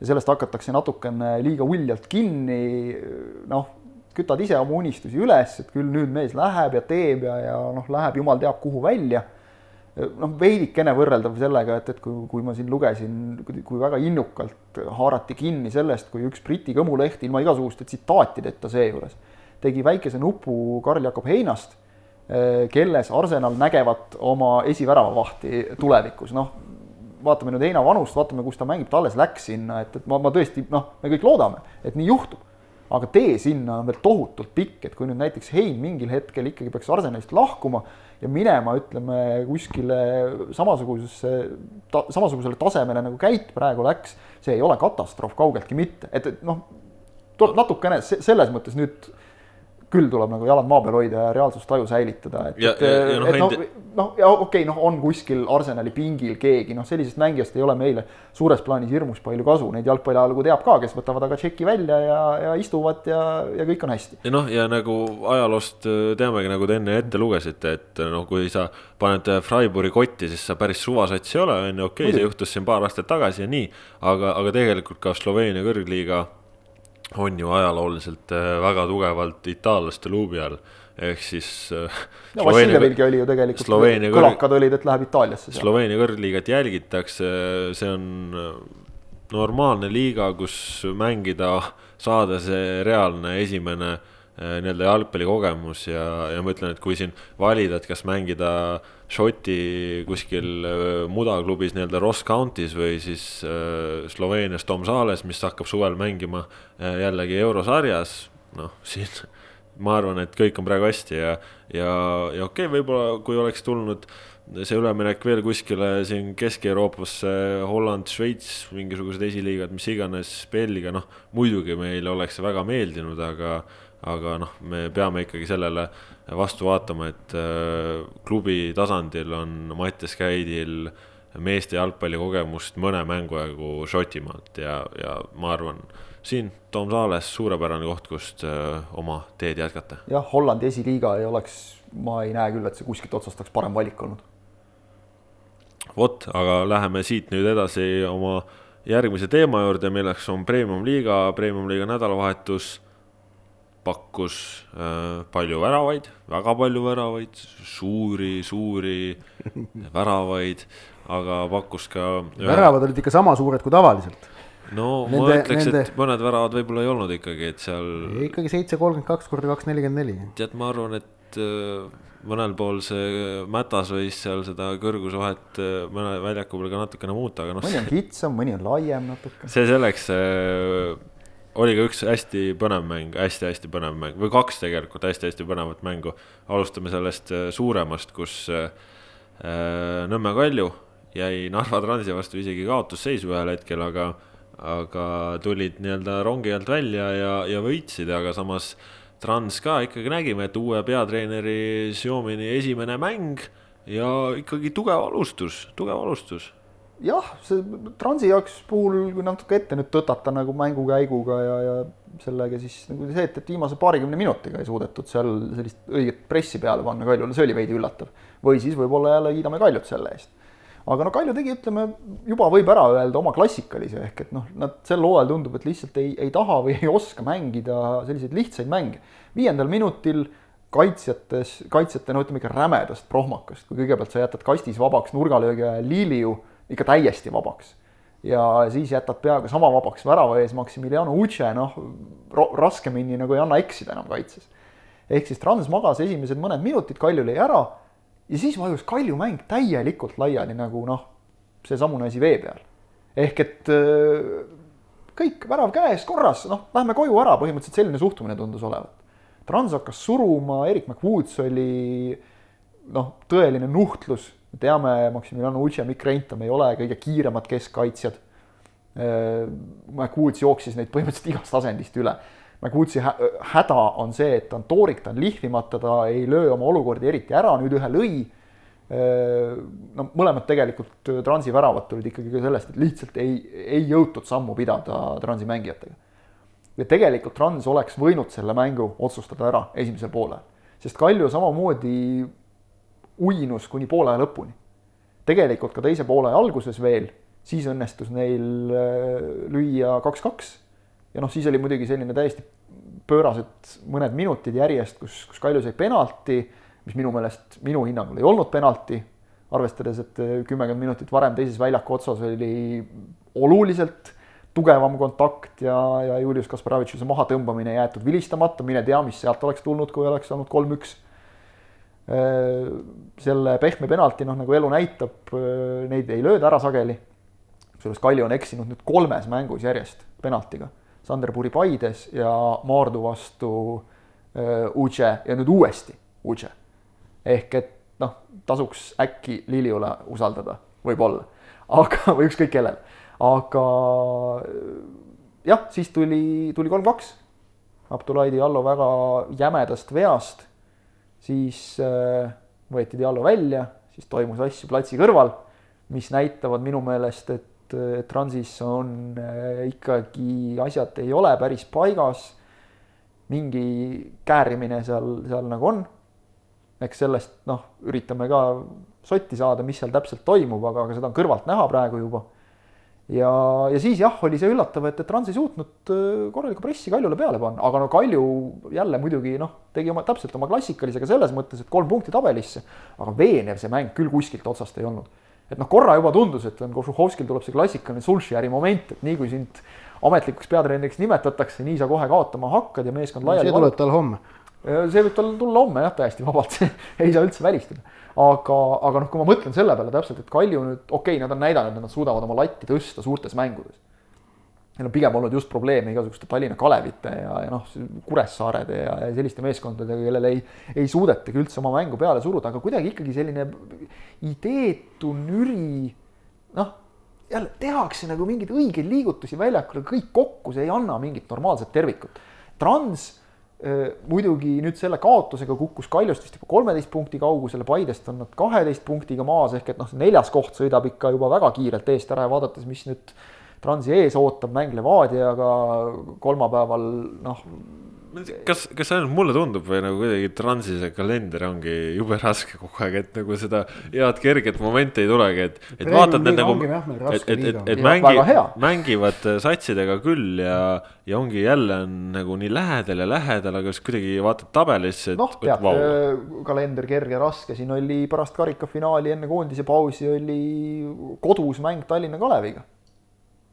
ja sellest hakatakse natukene liiga uljalt kinni, noh, kütad ise oma unistusi üles, et küll nüüd mees läheb ja teeb ja, ja noh, läheb jumal teab kuhu välja noh, veidikene võrreldav sellega, et, et kui, kui ma siin lugesin, kui väga innukalt haarati kinni sellest, kui üks Briti kõmuleht ilma igasuguste tsitaatideta seejuures tegi väikese nupu Karl-Jakob Heinast, eh, kelles Arsenal nägevat oma esiväravavahti tulevikus, noh, vaatame nüüd Heina vanust, vaatame, kus ta mängib, ta alles läks sinna, et, et ma, ma tõesti, noh, me kõik loodame, et nii juhtub. aga tee sinna on veel tohutult pikk, et kui nüüd näiteks Hein mingil hetkel ikkagi peaks Arsenalist lahkuma ja minema, ütleme kuskile samasugusesse ta,, samasugusele tasemele nagu Käit praegu läks, see ei ole katastroof kaugeltki mitte, et, et noh, natukene selles mõttes nüüd küll tuleb nagu jalad maa peal hoida ja reaalsustaju säilitada, et, et, et noh, noh, noh, ja okei okay,, noh, on kuskil Arsenali pingil keegi, noh, sellisest mängijast ei ole meile suures plaanis hirmus palju kasu, neid jalgpalliajalugu teab ka, kes võtavad aga tšeki välja ja, ja istuvad ja, ja kõik on hästi. ja noh, ja nagu ajaloost äh, teamegi, nagu te enne ette lugesite, et noh, kui sa paned Freiburgi kotti, siis sa päris suvasats ei ole, on ju, okei okay,, see juhtus siin paar aastat tagasi ja nii, aga, aga tegelikult ka Sloveenia kõrgliiga on ju ajalooliselt äh, väga tugevalt itaallaste luubi all, ehk siis äh, no Vassiljevilgi oli ju tegelikult, Sloveenia kõlakad olid, et läheb Itaaliasse. Sloveenia kõrgliigat jälgitakse, see on äh, normaalne liiga, kus mängida, saada see reaalne esimene nii-öelda jalgpallikogemus ja, ja ma ütlen, et kui siin valida, et kas mängida Šoti kuskil mudaklubis nii-öelda Ross County's või siis Sloveenias Tom Sales, mis hakkab suvel mängima jällegi eurosarjas, noh, siin [laughs] ma arvan, et kõik on praegu hästi ja, ja, ja okei okay,, võib-olla kui oleks tulnud see üleminek veel kuskile siin Kesk-Euroopasse, Holland, Šveits, mingisugused esiliigad, mis iganes, Belgia, noh, muidugi meile oleks see väga meeldinud, aga aga noh, me peame ikkagi sellele vastu vaatama, et äh, klubi tasandil on Mattias Käidil meeste jalgpallikogemust mõne mängu jagu Šotimaalt ja, ja ma arvan, siin Tom Saales suurepärane koht, kust äh, oma teed jätkata. jah, Hollandi esiliiga ei oleks, ma ei näe küll, et see kuskilt otsast oleks parem valik olnud. vot, aga läheme siit nüüd edasi oma järgmise teema juurde, milleks on Premium-liiga, Premium-liiga nädalavahetus pakkus äh, palju väravaid, väga palju väravaid, suuri, suuri [laughs] väravaid, aga pakkus ka väravad olid ikka sama suured kui tavaliselt. no nende, ma ütleks nende..., et mõned väravad võib-olla ei olnud ikkagi, et seal. ikkagi seitse kolmkümmend kaks korda kaks nelikümmend neli. tead, ma arvan, et äh, mõnel pool see Mätas võis seal seda kõrgusvahet äh, mõne väljaku peal ka natukene muuta, aga noh. mõni on kitsam, mõni on laiem natuke. see selleks äh, oli ka üks hästi põnev mäng hästi,, hästi-hästi põnev mäng või kaks tegelikult hästi-hästi põnevat mängu. alustame sellest äh, suuremast, kus äh, äh, Nõmme Kalju jäi Narva Transi vastu isegi kaotusseisu ühel hetkel, aga, aga tulid nii-öelda rongi alt välja ja, ja võitsid, aga samas Trans ka ikkagi nägime, et uue peatreeneri Xiomini esimene mäng ja ikkagi tugev alustus, tugev alustus jah, see Transi jaoks puhul, kui natuke ette nüüd tõtata nagu mängukäiguga ja, ja sellega siis nagu see, et, et viimase paarikümne minutiga ei suudetud seal sellist õiget pressi peale panna Kaljule, see oli veidi üllatav. või siis võib-olla jälle kiidame Kaljut selle eest. aga no Kalju tegi, ütleme, juba võib ära öelda oma klassikalise, ehk et noh, nad sel hooajal tundub, et lihtsalt ei, ei taha või ei oska mängida selliseid lihtsaid mänge. viiendal minutil kaitsjates, kaitsjate no ütleme ikka rämedast prohmakast, kui kõigepealt sa jätad kastis vabaks nurgalöögi ajal Liliu ikka täiesti vabaks. ja siis jätad peaaegu sama vabaks värava ees Maximiliano Uche, noh, raskemini nagu ei anna eksida enam kaitses. ehk siis Trans magas esimesed mõned minutid, Kalju lõi ära ja siis vajus Kalju mäng täielikult laiali nagu noh, seesamune asi vee peal. ehk et äh, kõik, värav käes, korras, noh, lähme koju ära, põhimõtteliselt selline suhtumine tundus olevat. Trans hakkas suruma, Erik McWoods oli noh, tõeline nuhtlus me teame, Maximiliano Uche, Mikk Reintam ei ole kõige kiiremad keskkaitsjad. Äh, McWoods jooksis neid põhimõtteliselt igast asendist üle. McWoodsi häda on see, et ta on toorik, ta on lihvimata, ta ei löö oma olukordi eriti ära, nüüd ühe lõi. Äh, no mõlemad tegelikult Transi väravad tulid ikkagi ka sellest, et lihtsalt ei, ei jõutud sammu pidada Transi mängijatega. ja tegelikult Trans oleks võinud selle mängu otsustada ära esimesel poolel, sest Kalju samamoodi uinus kuni poole lõpuni. tegelikult ka teise poole alguses veel, siis õnnestus neil äh, lüüa kaks-kaks. ja noh, siis oli muidugi selline täiesti pöörased mõned minutid järjest, kus, kus Kalju sai penalti, mis minu meelest, minu hinnangul ei olnud penalti, arvestades, et äh, kümmekond minutit varem teises väljaku otsas oli oluliselt tugevam kontakt ja, ja Julius Kasparovitšuse mahatõmbamine jäetud vilistamata, mine tea, mis sealt oleks tulnud, kui oleks olnud kolm-üks selle pehme penalti, noh nagu elu näitab, äh, neid ei lööda ära sageli. kusjuures Kalju on eksinud nüüd kolmes mängus järjest penaltiga. Sanderburi Paides ja Maardu vastu äh, Uche ja nüüd uuesti Uche. ehk et noh, tasuks äkki Liliule usaldada, võib-olla, aga, või ükskõik kellel, aga jah, siis tuli, tuli kolm-kaks. Abdulai Diallo väga jämedast veast, siis äh, võeti Diallo välja, siis toimus asju platsi kõrval, mis näitavad minu meelest, et Transis on äh, ikkagi asjad ei ole päris paigas. mingi käärimine seal, seal nagu on eks sellest noh, üritame ka sotti saada, mis seal täpselt toimub, aga, aga seda on kõrvalt näha praegu juba. Ja, ja siis jah, oli see üllatav, et, et Trans ei suutnud äh, korralikku pressi Kaljule peale panna, aga no Kalju jälle muidugi noh, tegi oma täpselt oma klassikalisega selles mõttes, et kolm punkti tabelisse, aga veenev see mäng küll kuskilt otsast ei olnud. et noh, korra juba tundus, et on Košuhovskil tuleb see klassikaline Sulšjäri moment, et nii kui sind ametlikuks peatreeneriks nimetatakse, nii sa kohe kaotama hakkad ja meeskond laiali see tuleb tal homme see võib tal tulla homme jah, täiesti vabalt, [laughs] ei saa üldse välistada. aga, aga noh, kui ma mõtlen selle peale täpselt, et Kalju nüüd, okei okay,, nad on näidanud, et nad suudavad oma latti tõsta suurtes mängudes. Neil on pigem olnud just probleeme igasuguste Tallinna Kalevite ja, ja noh, Kuressaarede ja, ja selliste meeskondadega, kellele ei, ei suudetagi üldse oma mängu peale suruda, aga kuidagi ikkagi selline ideetu, nüri, noh, jälle tehakse nagu mingeid õigeid liigutusi väljakul, kõik kokku, see ei anna mingit normaalset tervikut. Trans muidugi nüüd selle kaotusega kukkus Kaljust vist juba kolmeteist punkti kaugusele, Paidest on nad kaheteist punktiga maas, ehk et noh, neljas koht sõidab ikka juba väga kiirelt eest ära ja vaadates, mis nüüd Transi ees ootab mäng Levadiaga kolmapäeval, noh kas, kas ainult mulle tundub või nagu kuidagi Transi see kalender ongi jube raske kogu aeg, et nagu seda head kerget momenti ei tulegi, et, et vaatad need nagu, et, et, et, et mängi, mängivad satsidega küll ja, ja ongi jälle on nagu nii lähedal ja lähedal, aga siis kuidagi vaatad tabelisse. noh, tead äh, kalender kerge raske, siin oli pärast karikafinaali enne koondise pausi oli kodus mäng Tallinna Kaleviga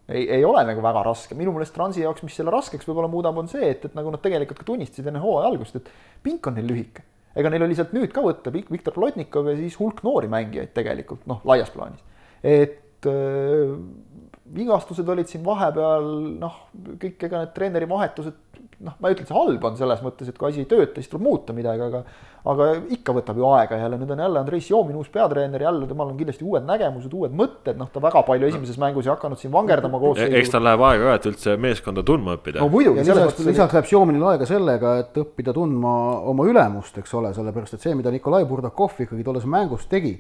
ei, ei ole nagu väga raske, minu meelest Transi jaoks, mis selle raskeks võib-olla muudab, on see, et, et nagu nad tegelikult ka tunnistasid enne hooaja algust, et pink on neil lühike. ega neil oli sealt nüüd ka võtta Viktor Plotnikov ja siis hulk noori mängijaid tegelikult noh, laias plaanis. et äh, vigastused olid siin vahepeal noh, kõik, ega need treeneri vahetused noh, ma ei ütle, et see halb on selles mõttes, et kui asi ei tööta, siis tuleb muuta midagi, aga aga ikka võtab ju aega jälle, nüüd on jälle Andrei Sjomin uus peatreener, jälle temal on kindlasti uued nägemused, uued mõtted, noh, ta väga palju esimeses mängus ei hakanud siin vangerdama koos. E-, eks tal läheb aega ka, et üldse meeskonda tundma õppida. no muidugi. lisaks, lisaks läheb Sjominil aega sellega, et õppida tundma oma ülemust, eks ole, sellepärast et see, mida Nikolai Burdakov ikkagi tolles mängus tegi,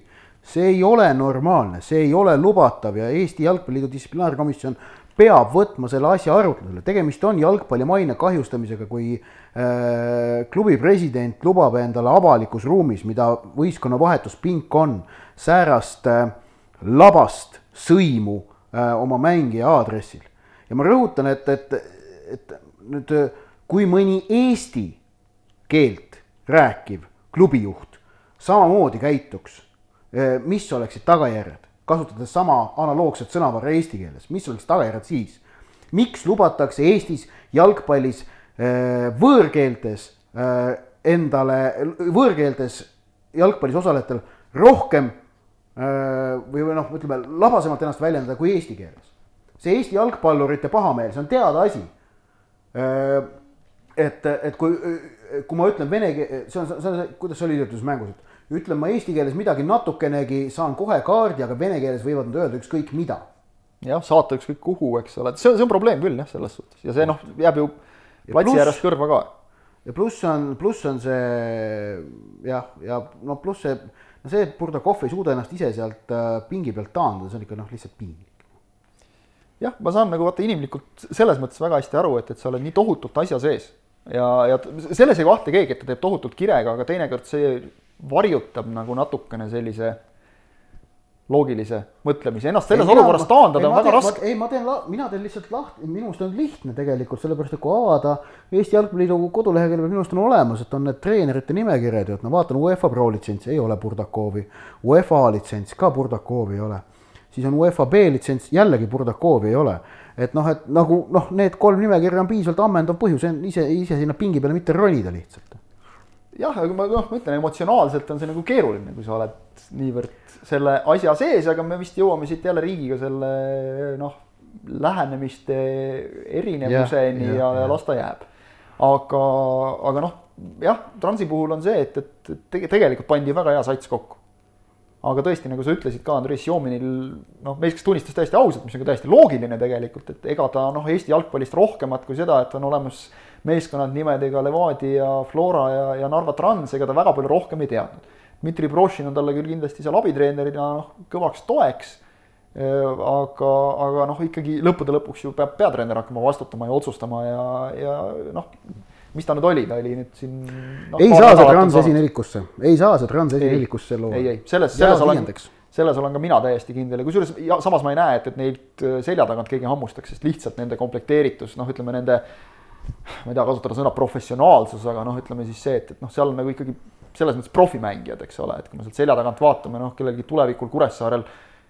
see ei ole normaalne, see ei ole lubatav ja Eesti Jalgpalliliidu distsiplinaarkomisjon peab võtma selle asja arutlusele, tegemist on jalgpalli maine kahjustamisega, kui äh, klubi president lubab endale avalikus ruumis, mida võistkonna vahetuspink on, säärast äh, labast sõimu äh, oma mängija aadressil. ja ma rõhutan, et, et, et nüüd kui mõni eesti keelt rääkiv klubijuht samamoodi käituks, äh, mis oleksid tagajärjed? Kasutades sama analoogset sõnavara eesti keeles, mis oleks tagajärjed siis? miks lubatakse Eestis jalgpallis äh, võõrkeeltes äh, endale, võõrkeeltes jalgpallis osalejatel rohkem äh, või, või noh, ütleme labasemalt ennast väljendada kui eesti keeles. see Eesti jalgpallurite pahameel, see on teada asi. et, et kui, kui ma ütlen vene keel, see on, see on, kuidas see oli ütletus mängus, et ütlen ma eesti keeles midagi natukenegi, saan kohe kaardi, aga vene keeles võivad nad öelda ükskõik mida. jah, saata ükskõik kuhu, eks ole, see on, see on probleem küll jah, selles suhtes ja see noh, jääb ju platsi äärest kõrva ka. ja pluss on, pluss on see jah, ja no pluss see, no see, et Burdakov ei suuda ennast ise sealt äh, pingi pealt taandada, see on ikka noh, lihtsalt piinlik. jah, ma saan nagu vaata inimlikult selles mõttes väga hästi aru, et, et sa oled nii tohutult asja sees ja, ja selles ei kahtle keegi, et ta teeb tohutult kirega, aga teinekord see varjutab nagu natukene sellise loogilise mõtlemise, ennast selles ei, olukorras ma, taandada ei, on väga teen, raske. ei, ma teen, mina teen lihtsalt lahti, minu arust on lihtne tegelikult, sellepärast et kui avada Eesti Jalgpalliliidu kodulehekülg, minu arust on olemas, et on need treenerite nimekirjad ju, et ma vaatan UEFA Pro litsents, ei ole Burdakovi, UEFA litsents ka Burdakovi ei ole, siis on UEFA B litsents, jällegi Burdakovi ei ole. Et noh, et nagu noh, need kolm nimekirja on piisavalt ammendav põhjus ise, ise sinna pingi peale mitte ronida lihtsalt jah, aga ma noh, ma ütlen, emotsionaalselt on see nagu keeruline, kui sa oled niivõrd selle asja sees, aga me vist jõuame siit jälle riigiga selle noh, lähenemiste erinevuseni ja, ja, ja, ja las ta jääb. aga, aga noh, jah, Transi puhul on see, et, et tege, tegelikult pandi väga hea sats kokku. aga tõesti, nagu sa ütlesid ka, Andrei Sjominil noh, mees, kes tunnistas täiesti ausalt, mis on ka täiesti loogiline tegelikult, et ega ta noh, Eesti jalgpallist rohkemat kui seda, et on olemas meeskonnad nimedega Levadia, Flora ja, ja Narva Trans, ega ta väga palju rohkem ei teadnud. Dmitri Brošin on talle küll kindlasti seal abitreenerina noh, kõvaks toeks aga, aga noh, ikkagi lõppude lõpuks ju peab peatreener hakkama vastutama ja otsustama ja, ja noh, mis ta nüüd oli, ta oli nüüd siin no,. ei saa see trans esinelikusse, ei saa see trans esinelikusse loo. ei, ei, selles, selles olen, selles olen ka mina täiesti kindel ja kusjuures ja samas ma ei näe, et, et neilt äh, selja tagant keegi hammustaks, sest lihtsalt nende komplekteeritus, noh, ütleme nende ma ei taha kasutada sõna professionaalsus, aga noh, ütleme siis see, et, et noh, seal on nagu ikkagi selles mõttes profimängijad, eks ole, et kui me sealt selja tagant vaatame, noh, kellelgi tulevikul Kuressaarel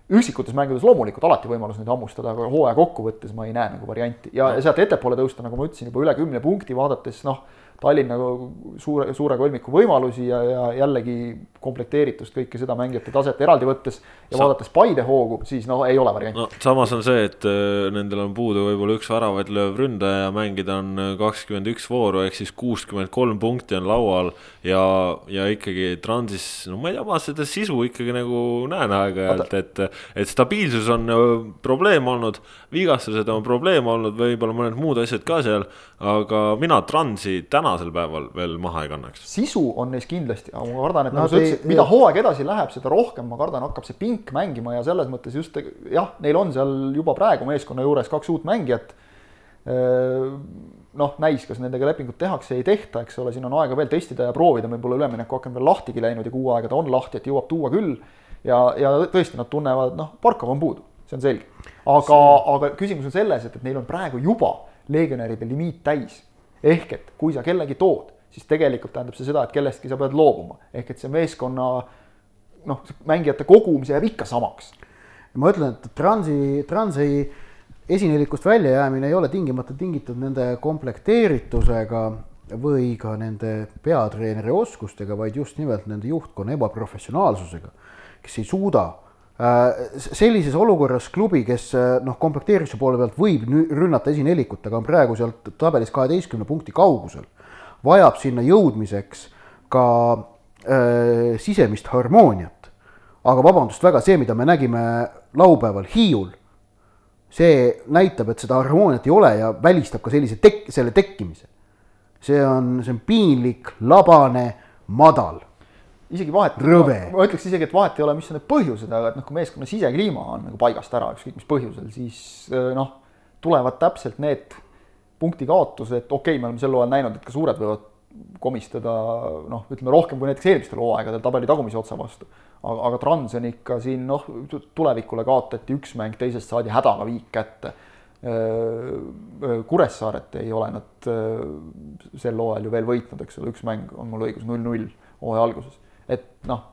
üksikutes mängudes loomulikult alati võimalus neid hammustada, aga hooaja kokkuvõttes ma ei näe nagu varianti ja no. sealt ettepoole tõusta, nagu ma ütlesin, juba üle kümne punkti vaadates, noh, Tallinna suure, suure kolmiku võimalusi ja, ja jällegi komplekteeritust, kõike seda mängijate taset eraldi võttes ja Sa... vaadates Paide hoogu, siis noh, ei ole varianti no,. samas on see, et äh, nendel on puudu võib-olla üks väravaid lööv ründaja, mängida on äh, kakskümmend üks vooru ehk siis kuuskümmend kolm punkti on laual ja, ja ikkagi Transis, no ma ei tea, ma seda sisu ikkagi nagu näen aeg-ajalt, et, et stabiilsus on äh, probleem olnud, vigastused on probleem olnud, võib-olla mõned muud asjad ka seal, aga mina Transi tänasel päeval veel maha ei kannaks. sisu on neis kindlasti, aga ma kardan, et no, nagu sa ütlesid, mida hooaeg edasi läheb, seda rohkem ma kardan, hakkab see pink mängima ja selles mõttes just jah, neil on seal juba praegu meeskonna juures kaks uut mängijat. noh, näis, kas nendega lepingut tehakse, ei tehta, eks ole, siin on aega veel testida ja proovida, pole üleminekuaken veel lahtigi läinud ja kuu aega ta on lahti, et jõuab tuua küll. Ja, ja tõesti, nad tunnevad, noh, Barkov on puudu, see on selge. aga, aga küsimus on selles, et, et neil on praegu juba legionäride limiit täis. ehk et kui sa kellegi tood siis tegelikult tähendab see seda, et kellestki sa pead loobuma, ehk et see meeskonna noh, mängijate kogum, see jääb ikka samaks. ma ütlen, et Transi, Transi esinelikust väljajäämine ei ole tingimata tingitud nende komplekteeritusega või ka nende peatreeneri oskustega, vaid just nimelt nende juhtkonna ebaprofessionaalsusega, kes ei suuda äh, sellises olukorras klubi, kes äh, noh, komplekteerimise poole pealt võib rünnata esinelikut, aga on praegu sealt tabelis kaheteistkümne punkti kaugusel vajab sinna jõudmiseks ka äh, sisemist harmooniat. aga vabandust väga, see, mida me nägime laupäeval Hiiul, see näitab, et seda harmooniat ei ole ja välistab ka sellise tek-, selle tekkimise. see on, see on piinlik, labane, madal isegi vahet, ma ütleks isegi, et vahet ei ole, mis on need põhjused, aga et noh, kui meeskonna sisekliima on nagu paigast ära, ükskõik mis põhjusel, siis äh, noh, tulevad täpselt need punkti kaotus, et okei okay,, me oleme sel hooajal näinud, et ka suured võivad komistada noh, ütleme rohkem kui näiteks eelmistel hooaegadel tabeli tagumise otsa vastu. aga, aga Trans on ikka siin noh, tulevikule kaotati üks mäng, teisest saadi hädaga viik kätte. Kuressaaret ei ole nad sel hooajal ju veel võitnud, eks ole, üks mäng on mul õigus null-null hooaja alguses, et noh,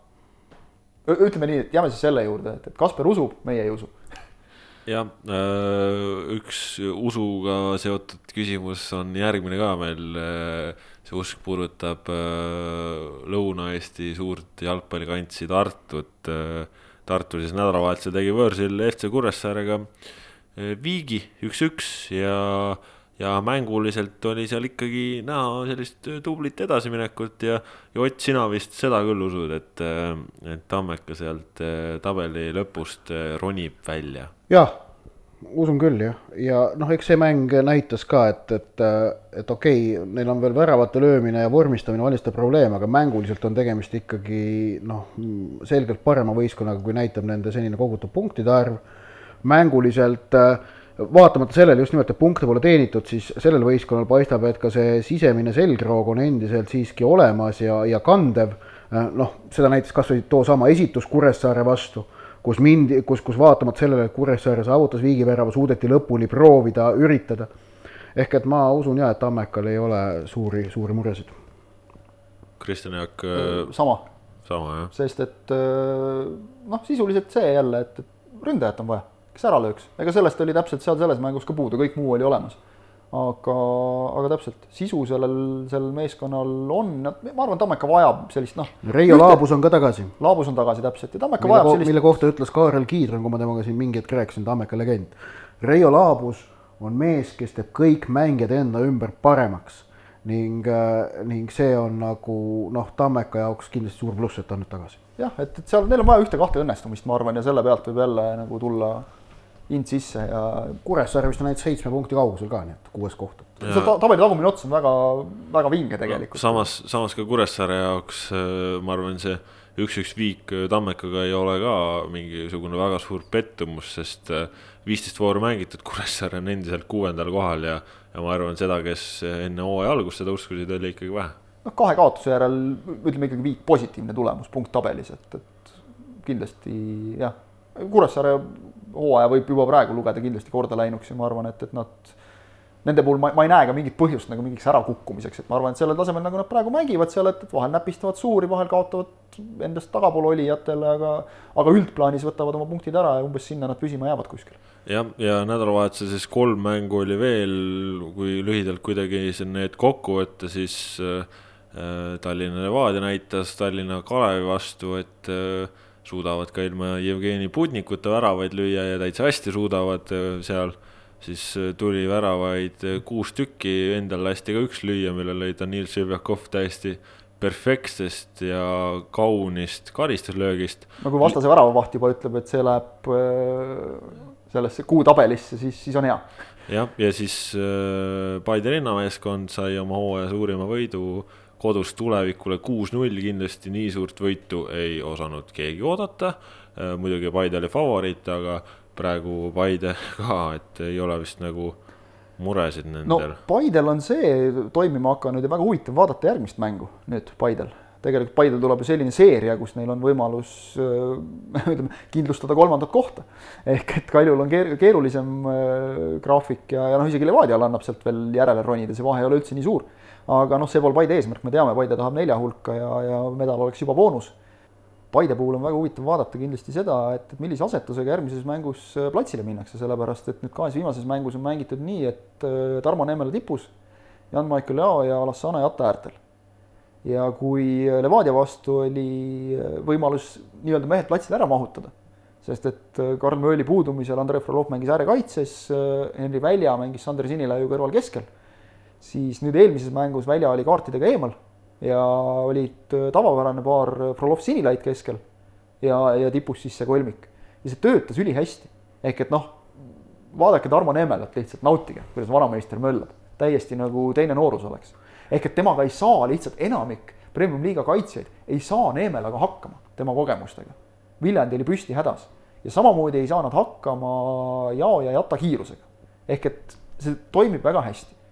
ütleme nii, et jääme siis selle juurde, et, et Kasper usub, meie ei usu [laughs] jah, äh, üks usuga seotud küsimus on järgmine ka meil. Äh, see usk puudutab äh, Lõuna-Eesti suurt jalgpallikantsi Tartut. Tartu siis nädalavahetusel tegi võõrsil FC Kuressaarega viigi üks-üks ja ja mänguliselt oli seal ikkagi näha sellist tublit edasiminekut ja, ja Ott, sina vist seda küll usud, et, et Tammeka sealt tabeli lõpust ronib välja jah, usun küll jah, ja noh, eks see mäng näitas ka, et, et, et okei okay,, neil on veel väravate löömine ja vormistamine valmistab probleeme, aga mänguliselt on tegemist ikkagi noh, selgelt parema võistkonnaga, kui näitab nende senine kogutud punktide arv. mänguliselt vaatamata sellele just nimelt, et punkte pole teenitud, siis sellel võistkonnal paistab, et ka see sisemine selgroog on endiselt siiski olemas ja, ja kandev. noh, seda näitas kas või toosama esitus Kuressaare vastu kus mindi, kus, kus vaatamata sellele, et Kuressaare saavutas viigivärava, suudeti lõpuni proovida, üritada. ehk et ma usun ja, et Tammekal ei ole suuri, suuri muresid. Kristjan Jaak. Äh, sama. sama, jah. sest et äh, noh, sisuliselt see jälle, et, et ründajat on vaja, kes ära lööks, ega sellest oli täpselt seal selles mängus ka puudu, kõik muu oli olemas. aga, aga täpselt, sisu sellel, sellel meeskonnal on, ma arvan, Tammeka vajab sellist noh. Reijo ühte... Laabus on ka tagasi. Laabus on tagasi täpselt ja Tammeka mille vajab sellist. mille kohta ütles Kaarel Kiidron, kui ma temaga siin mingi hetk rääkisin, Tammeka legend. Reijo Laabus on mees, kes teeb kõik mängijad enda ümber paremaks ning, ning see on nagu noh, Tammeka jaoks kindlasti suur pluss, et ta on nüüd tagasi. jah, et, et seal neil on vaja ühte-kahte õnnestumist, ma arvan, ja selle pealt võib jälle nagu tulla int sisse ja. Kuressaare vist on ainult seitsme punkti kaugusel ka, nii et kuues koht. see ta, tabeli tagumine ots on väga, väga vinge tegelikult no,. samas, samas ka Kuressaare jaoks ma arvan, see üks-üks viik Tammekaga ei ole ka mingisugune väga suur pettumus, sest viisteist vooru mängitud, Kuressaare on endiselt kuuendal kohal ja, ja ma arvan, seda, kes enne hooaja algust seda uskusid, oli ikkagi vähe. noh, kahe kaotuse järel ütleme ikkagi viik positiivne tulemus punkt tabelis, et, et kindlasti jah, Kuressaare hooaja võib juba praegu lugeda kindlasti korda läinuks ja ma arvan, et, et nad, nende puhul ma, ma ei näe ka mingit põhjust nagu mingiks ärakukkumiseks, et ma arvan, et sellel tasemel, nagu nad praegu mängivad seal, et, et vahel näpistavad suuri, vahel kaotavad endast tagapool olijatele, aga aga üldplaanis võtavad oma punktid ära ja umbes sinna nad püsima jäävad kuskil. jah, ja nädalavahetusel siis kolm mängu oli veel, kui lühidalt kuidagi need kokku võtta, siis äh, Tallinna Levadia näitas Tallinna Kalevi vastu, et äh, suudavad ka ilma Jevgeni Putnikuta väravaid lüüa ja täitsa hästi suudavad seal, siis tuli väravaid kuus tükki, endal lasti ka üks lüüa, mille lõi Danil Ševjakov täiesti perfektsest ja kaunist karistuslöögist. no kui vastase väravavaht juba ütleb, et see läheb sellesse kuutabelisse, siis, siis on hea. jah, ja siis Paide linnameeskond sai oma hooaja suurima võidu kodus tulevikule kuus-null kindlasti nii suurt võitu ei osanud keegi oodata. muidugi Paide oli favoriit, aga praegu Paide [laughs] ka, et ei ole vist nagu muresid nendel no,. Paidel on see toimima hakanud ja väga huvitav vaadata järgmist mängu nüüd Paidel. tegelikult Paidel tuleb ju selline seeria, kus neil on võimalus [laughs] ütleme, kindlustada kolmandat kohta. ehk et Kaljul on keer keerulisem graafik ja, ja noh, isegi Levadial annab sealt veel järele ronida, see vahe ei ole üldse nii suur aga noh, see pole Paide eesmärk, me teame, Paide tahab nelja hulka ja, ja medal oleks juba boonus. Paide puhul on väga huvitav vaadata kindlasti seda, et, millise asetusega järgmises mängus platsile minnakse, sellepärast et nüüd kahes viimases mängus on mängitud nii, et Tarmo Neemela tipus, Jan-Michael Jao ja Alassane Jatta äärtel. ja kui Levadia vastu oli võimalus nii-öelda mehed platsile ära mahutada, sest et Karl Mööli puudumisel Andrei Frolov mängis äärekaitses, Henri Välja mängis Sander Sinilaiu kõrval keskel siis nüüd eelmises mängus välja oli kaartidega eemal ja olid tavapärane paar Frolov-Sinilait keskel ja, ja tipus siis see kolmik. ja see töötas ülihästi. ehk et noh, vaadake Tarmo Neemelat lihtsalt, nautige, kuidas vanameister möllab. täiesti nagu teine noorus oleks. ehk et temaga ei saa lihtsalt enamik premium-liiga kaitsjaid ei saa Neemelaga hakkama tema kogemustega. Viljandi oli püsti hädas ja samamoodi ei saa nad hakkama Jao ja Jata kiirusega. ehk et see toimib väga hästi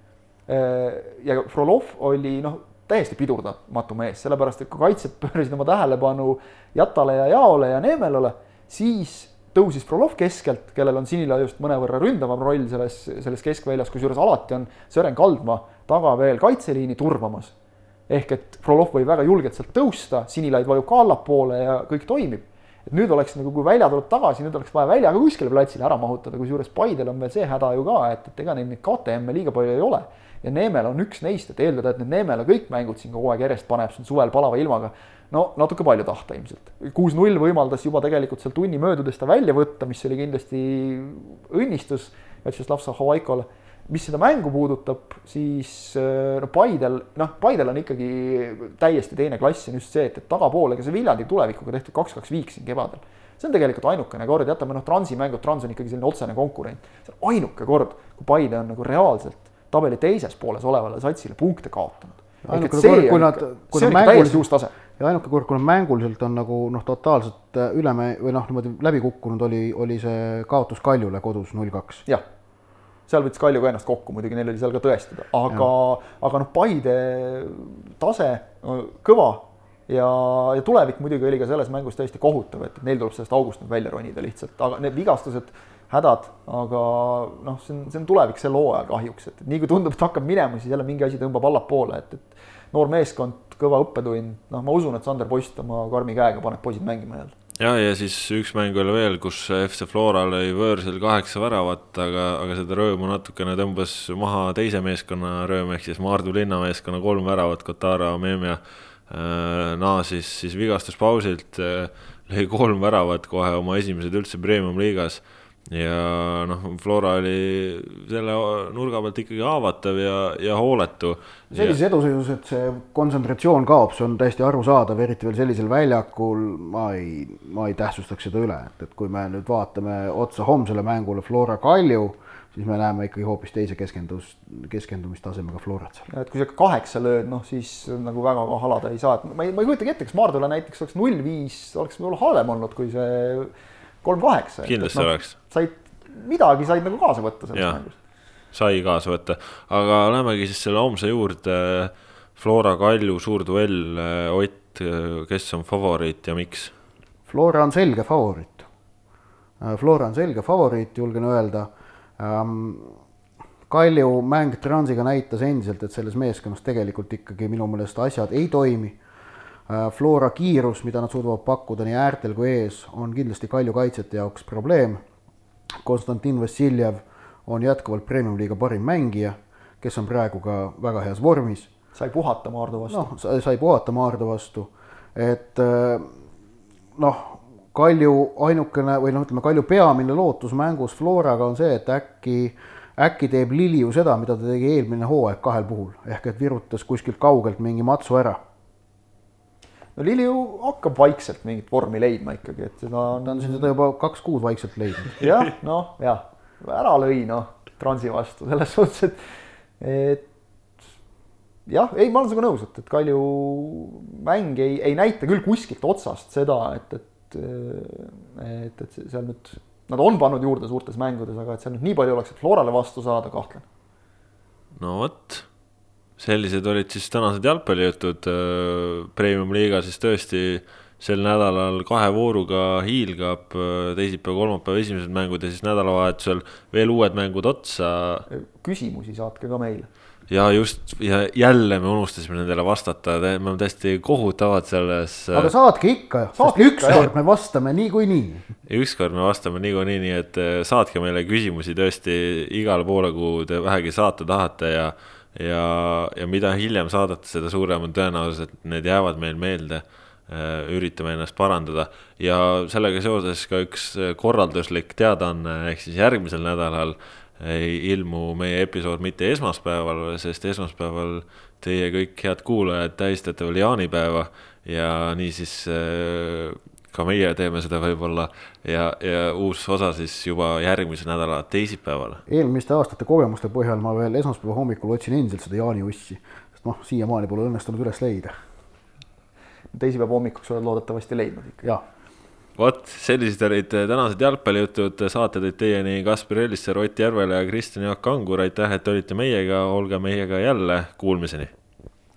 ja Frolov oli noh, täiesti pidurdamatu mees, sellepärast et kui kaitsjad [laughs] pöörasid oma tähelepanu Jatale ja Jaole ja Neemelale, siis tõusis Frolov keskelt, kellel on Sinilaiust mõnevõrra ründavam roll selles, selles keskväljas, kusjuures alati on Sören Kaldma taga veel kaitseliini turvamas. ehk et Frolov võib väga julgelt sealt tõusta, Sinilaid vajub ka allapoole ja kõik toimib. et nüüd oleks nagu, kui välja tuleb tagasi, nüüd oleks vaja välja ka kuskile platsile ära mahutada, kusjuures Paidel on veel see häda ju ka, et, et ega neil neid KTM-e liiga palju ei ole ja Neemel on üks neist, et eeldada, et need Neemela kõik mängud siin kogu aeg järjest paneb siin suvel palava ilmaga, no natuke palju tahta ilmselt. kuus-null võimaldas juba tegelikult seal tunni möödudes ta välja võtta, mis oli kindlasti õnnistus Vjatšeslav Sahovaikole. mis seda mängu puudutab, siis no Paidel, noh, Paidel on ikkagi täiesti teine klass, on just see, et, et tagapool, ega see Viljandi tulevikuga tehtud kaks-kaks viik siin kevadel see on tegelikult ainukene kord, jätame noh, Transi mängud, Trans on ikkagi selline otsene konkurent. see on ainuke kord, kui Paide on nagu reaalselt tabeli teises pooles olevale satsile punkte kaotanud. ainuke kord, kui nad, kui nad mänguliselt, ja ainuke kord, kui nad mänguliselt on nagu noh, totaalselt üle me- või noh, niimoodi läbi kukkunud, oli, oli see kaotus Kaljule kodus null kaks. jah, seal võttis Kalju ka ennast kokku, muidugi neil oli seal ka tõestada, aga, aga noh, Paide tase kõva ja, ja tulevik muidugi oli ka selles mängus täiesti kohutav, et neil tuleb sellest august nüüd välja ronida lihtsalt, aga need vigastused hädad, aga noh, see on, see on tulevik sel hooajal kahjuks, et nii kui tundub, et hakkab minema, siis jälle mingi asi tõmbab allapoole, et, et noor meeskond, kõva õppetund, noh, ma usun, et Sander Post oma karmi käega paneb poisid mängima jälle. ja, ja siis üks mäng oli veel, kus FC Flora lõi võõrsil kaheksa väravat, aga, aga seda rõõmu natukene tõmbas maha teise meeskonna rõõm, ehk siis Maardu linnameeskonna kolm väravat, Kotara, Memja äh, naasis siis vigastuspausilt, lõi kolm väravat kohe oma esimesed üldse premium-liigas ja noh, Flora oli selle nurga pealt ikkagi haavatav ja, ja hooletu. sellises eduseisus, et see kontsentratsioon kaob, see on täiesti arusaadav, eriti veel sellisel väljakul, ma ei, ma ei tähtsustaks seda üle, et, et kui me nüüd vaatame otsa homsele mängule Flora Kalju, siis me näeme ikkagi hoopis teise keskendus, keskendumistasemega Florat seal. et kui sa kaheksa lööd, noh siis nagu väga halada ei saa, et ma ei, ma ei kujutagi ette, kas Maardule näiteks oleks null viis, oleks võib-olla halvem olnud, kui see kolm kaheksa. kindlasti no, oleks. said, midagi said nagu kaasa võtta sellest mängust. sai kaasa võtta, aga lähemegi siis selle homse juurde. Flora Kalju suur duell, Ott, kes on favoriit ja miks? Flora on selge favoriit. Flora on selge favoriit, julgen öelda ähm, Kalju mäng Transiga näitas endiselt, et selles meeskonnas tegelikult ikkagi minu meelest asjad ei toimi Flora kiirus, mida nad suudavad pakkuda nii äärtel kui ees, on kindlasti Kalju kaitsjate jaoks probleem. Konstantin Vassiljev on jätkuvalt premium-liiga parim mängija, kes on praegu ka väga heas vormis. sai puhata Maardu vastu. noh, sai puhata Maardu vastu, et äh, noh, Kalju ainukene või noh, ütleme Kalju peamine lootus mängus Floraga on see, et äkki, äkki teeb Liliu seda, mida ta tegi eelmine hooaeg kahel puhul, ehk et virutas kuskilt kaugelt mingi matsu ära no Lili ju hakkab vaikselt mingit vormi leidma ikkagi, et seda on. ta on seda juba kaks kuud vaikselt leidnud. [laughs] jah, noh, jah, ära lõi noh, Transi vastu selles suhtes, et, et jah, ei, ma olen sinuga nõus, et, et Kalju mäng ei, ei näita küll kuskilt otsast seda, et, et, et, et seal nüüd, nad on pannud juurde suurtes mängudes, aga et seal nüüd nii palju oleks, et Florale vastu saada, kahtlen. no vot sellised olid siis tänased jalgpallijutud. Äh, Premium-liiga siis tõesti sel nädalal kahe vooruga hiilgab äh, teisipäev, kolmapäev esimesed mängud ja siis nädalavahetusel veel uued mängud otsa. küsimusi saatke ka meile. ja just ja jälle me unustasime nendele vastata, me oleme täiesti kohutavad selles. Äh, aga saatke ikka, sest ükskord me vastame niikuinii. ükskord me vastame niikuinii, nii et saatke meile küsimusi tõesti igale poole, kuhu te vähegi saata tahate ja ja, ja mida hiljem saadate, seda suurem on tõenäosus, et need jäävad meil meelde. Äh, üritame ennast parandada ja sellega seoses ka üks korralduslik teadaanne, ehk siis järgmisel nädalal ei ilmu meie episood mitte esmaspäeval, sest esmaspäeval teie kõik head kuulajad tähistate veel jaanipäeva ja niisiis äh, ka meie teeme seda võib-olla ja, ja uus osa siis juba järgmise nädala teisipäeval. eelmiste aastate kogemuste põhjal ma veel esmaspäeva hommikul otsin endiselt seda jaaniussi, sest noh, siiamaani pole õnnestunud üles leida. teisipäeva hommikuks oled loodetavasti leidnud ikka. jah vot sellised olid tänased jalgpallijutud, saate tõid teieni Kaspar Ellissaar, Ott Järvela ja Kristjan Jaak Kangur, aitäh, et olite meiega, olge meiega jälle, kuulmiseni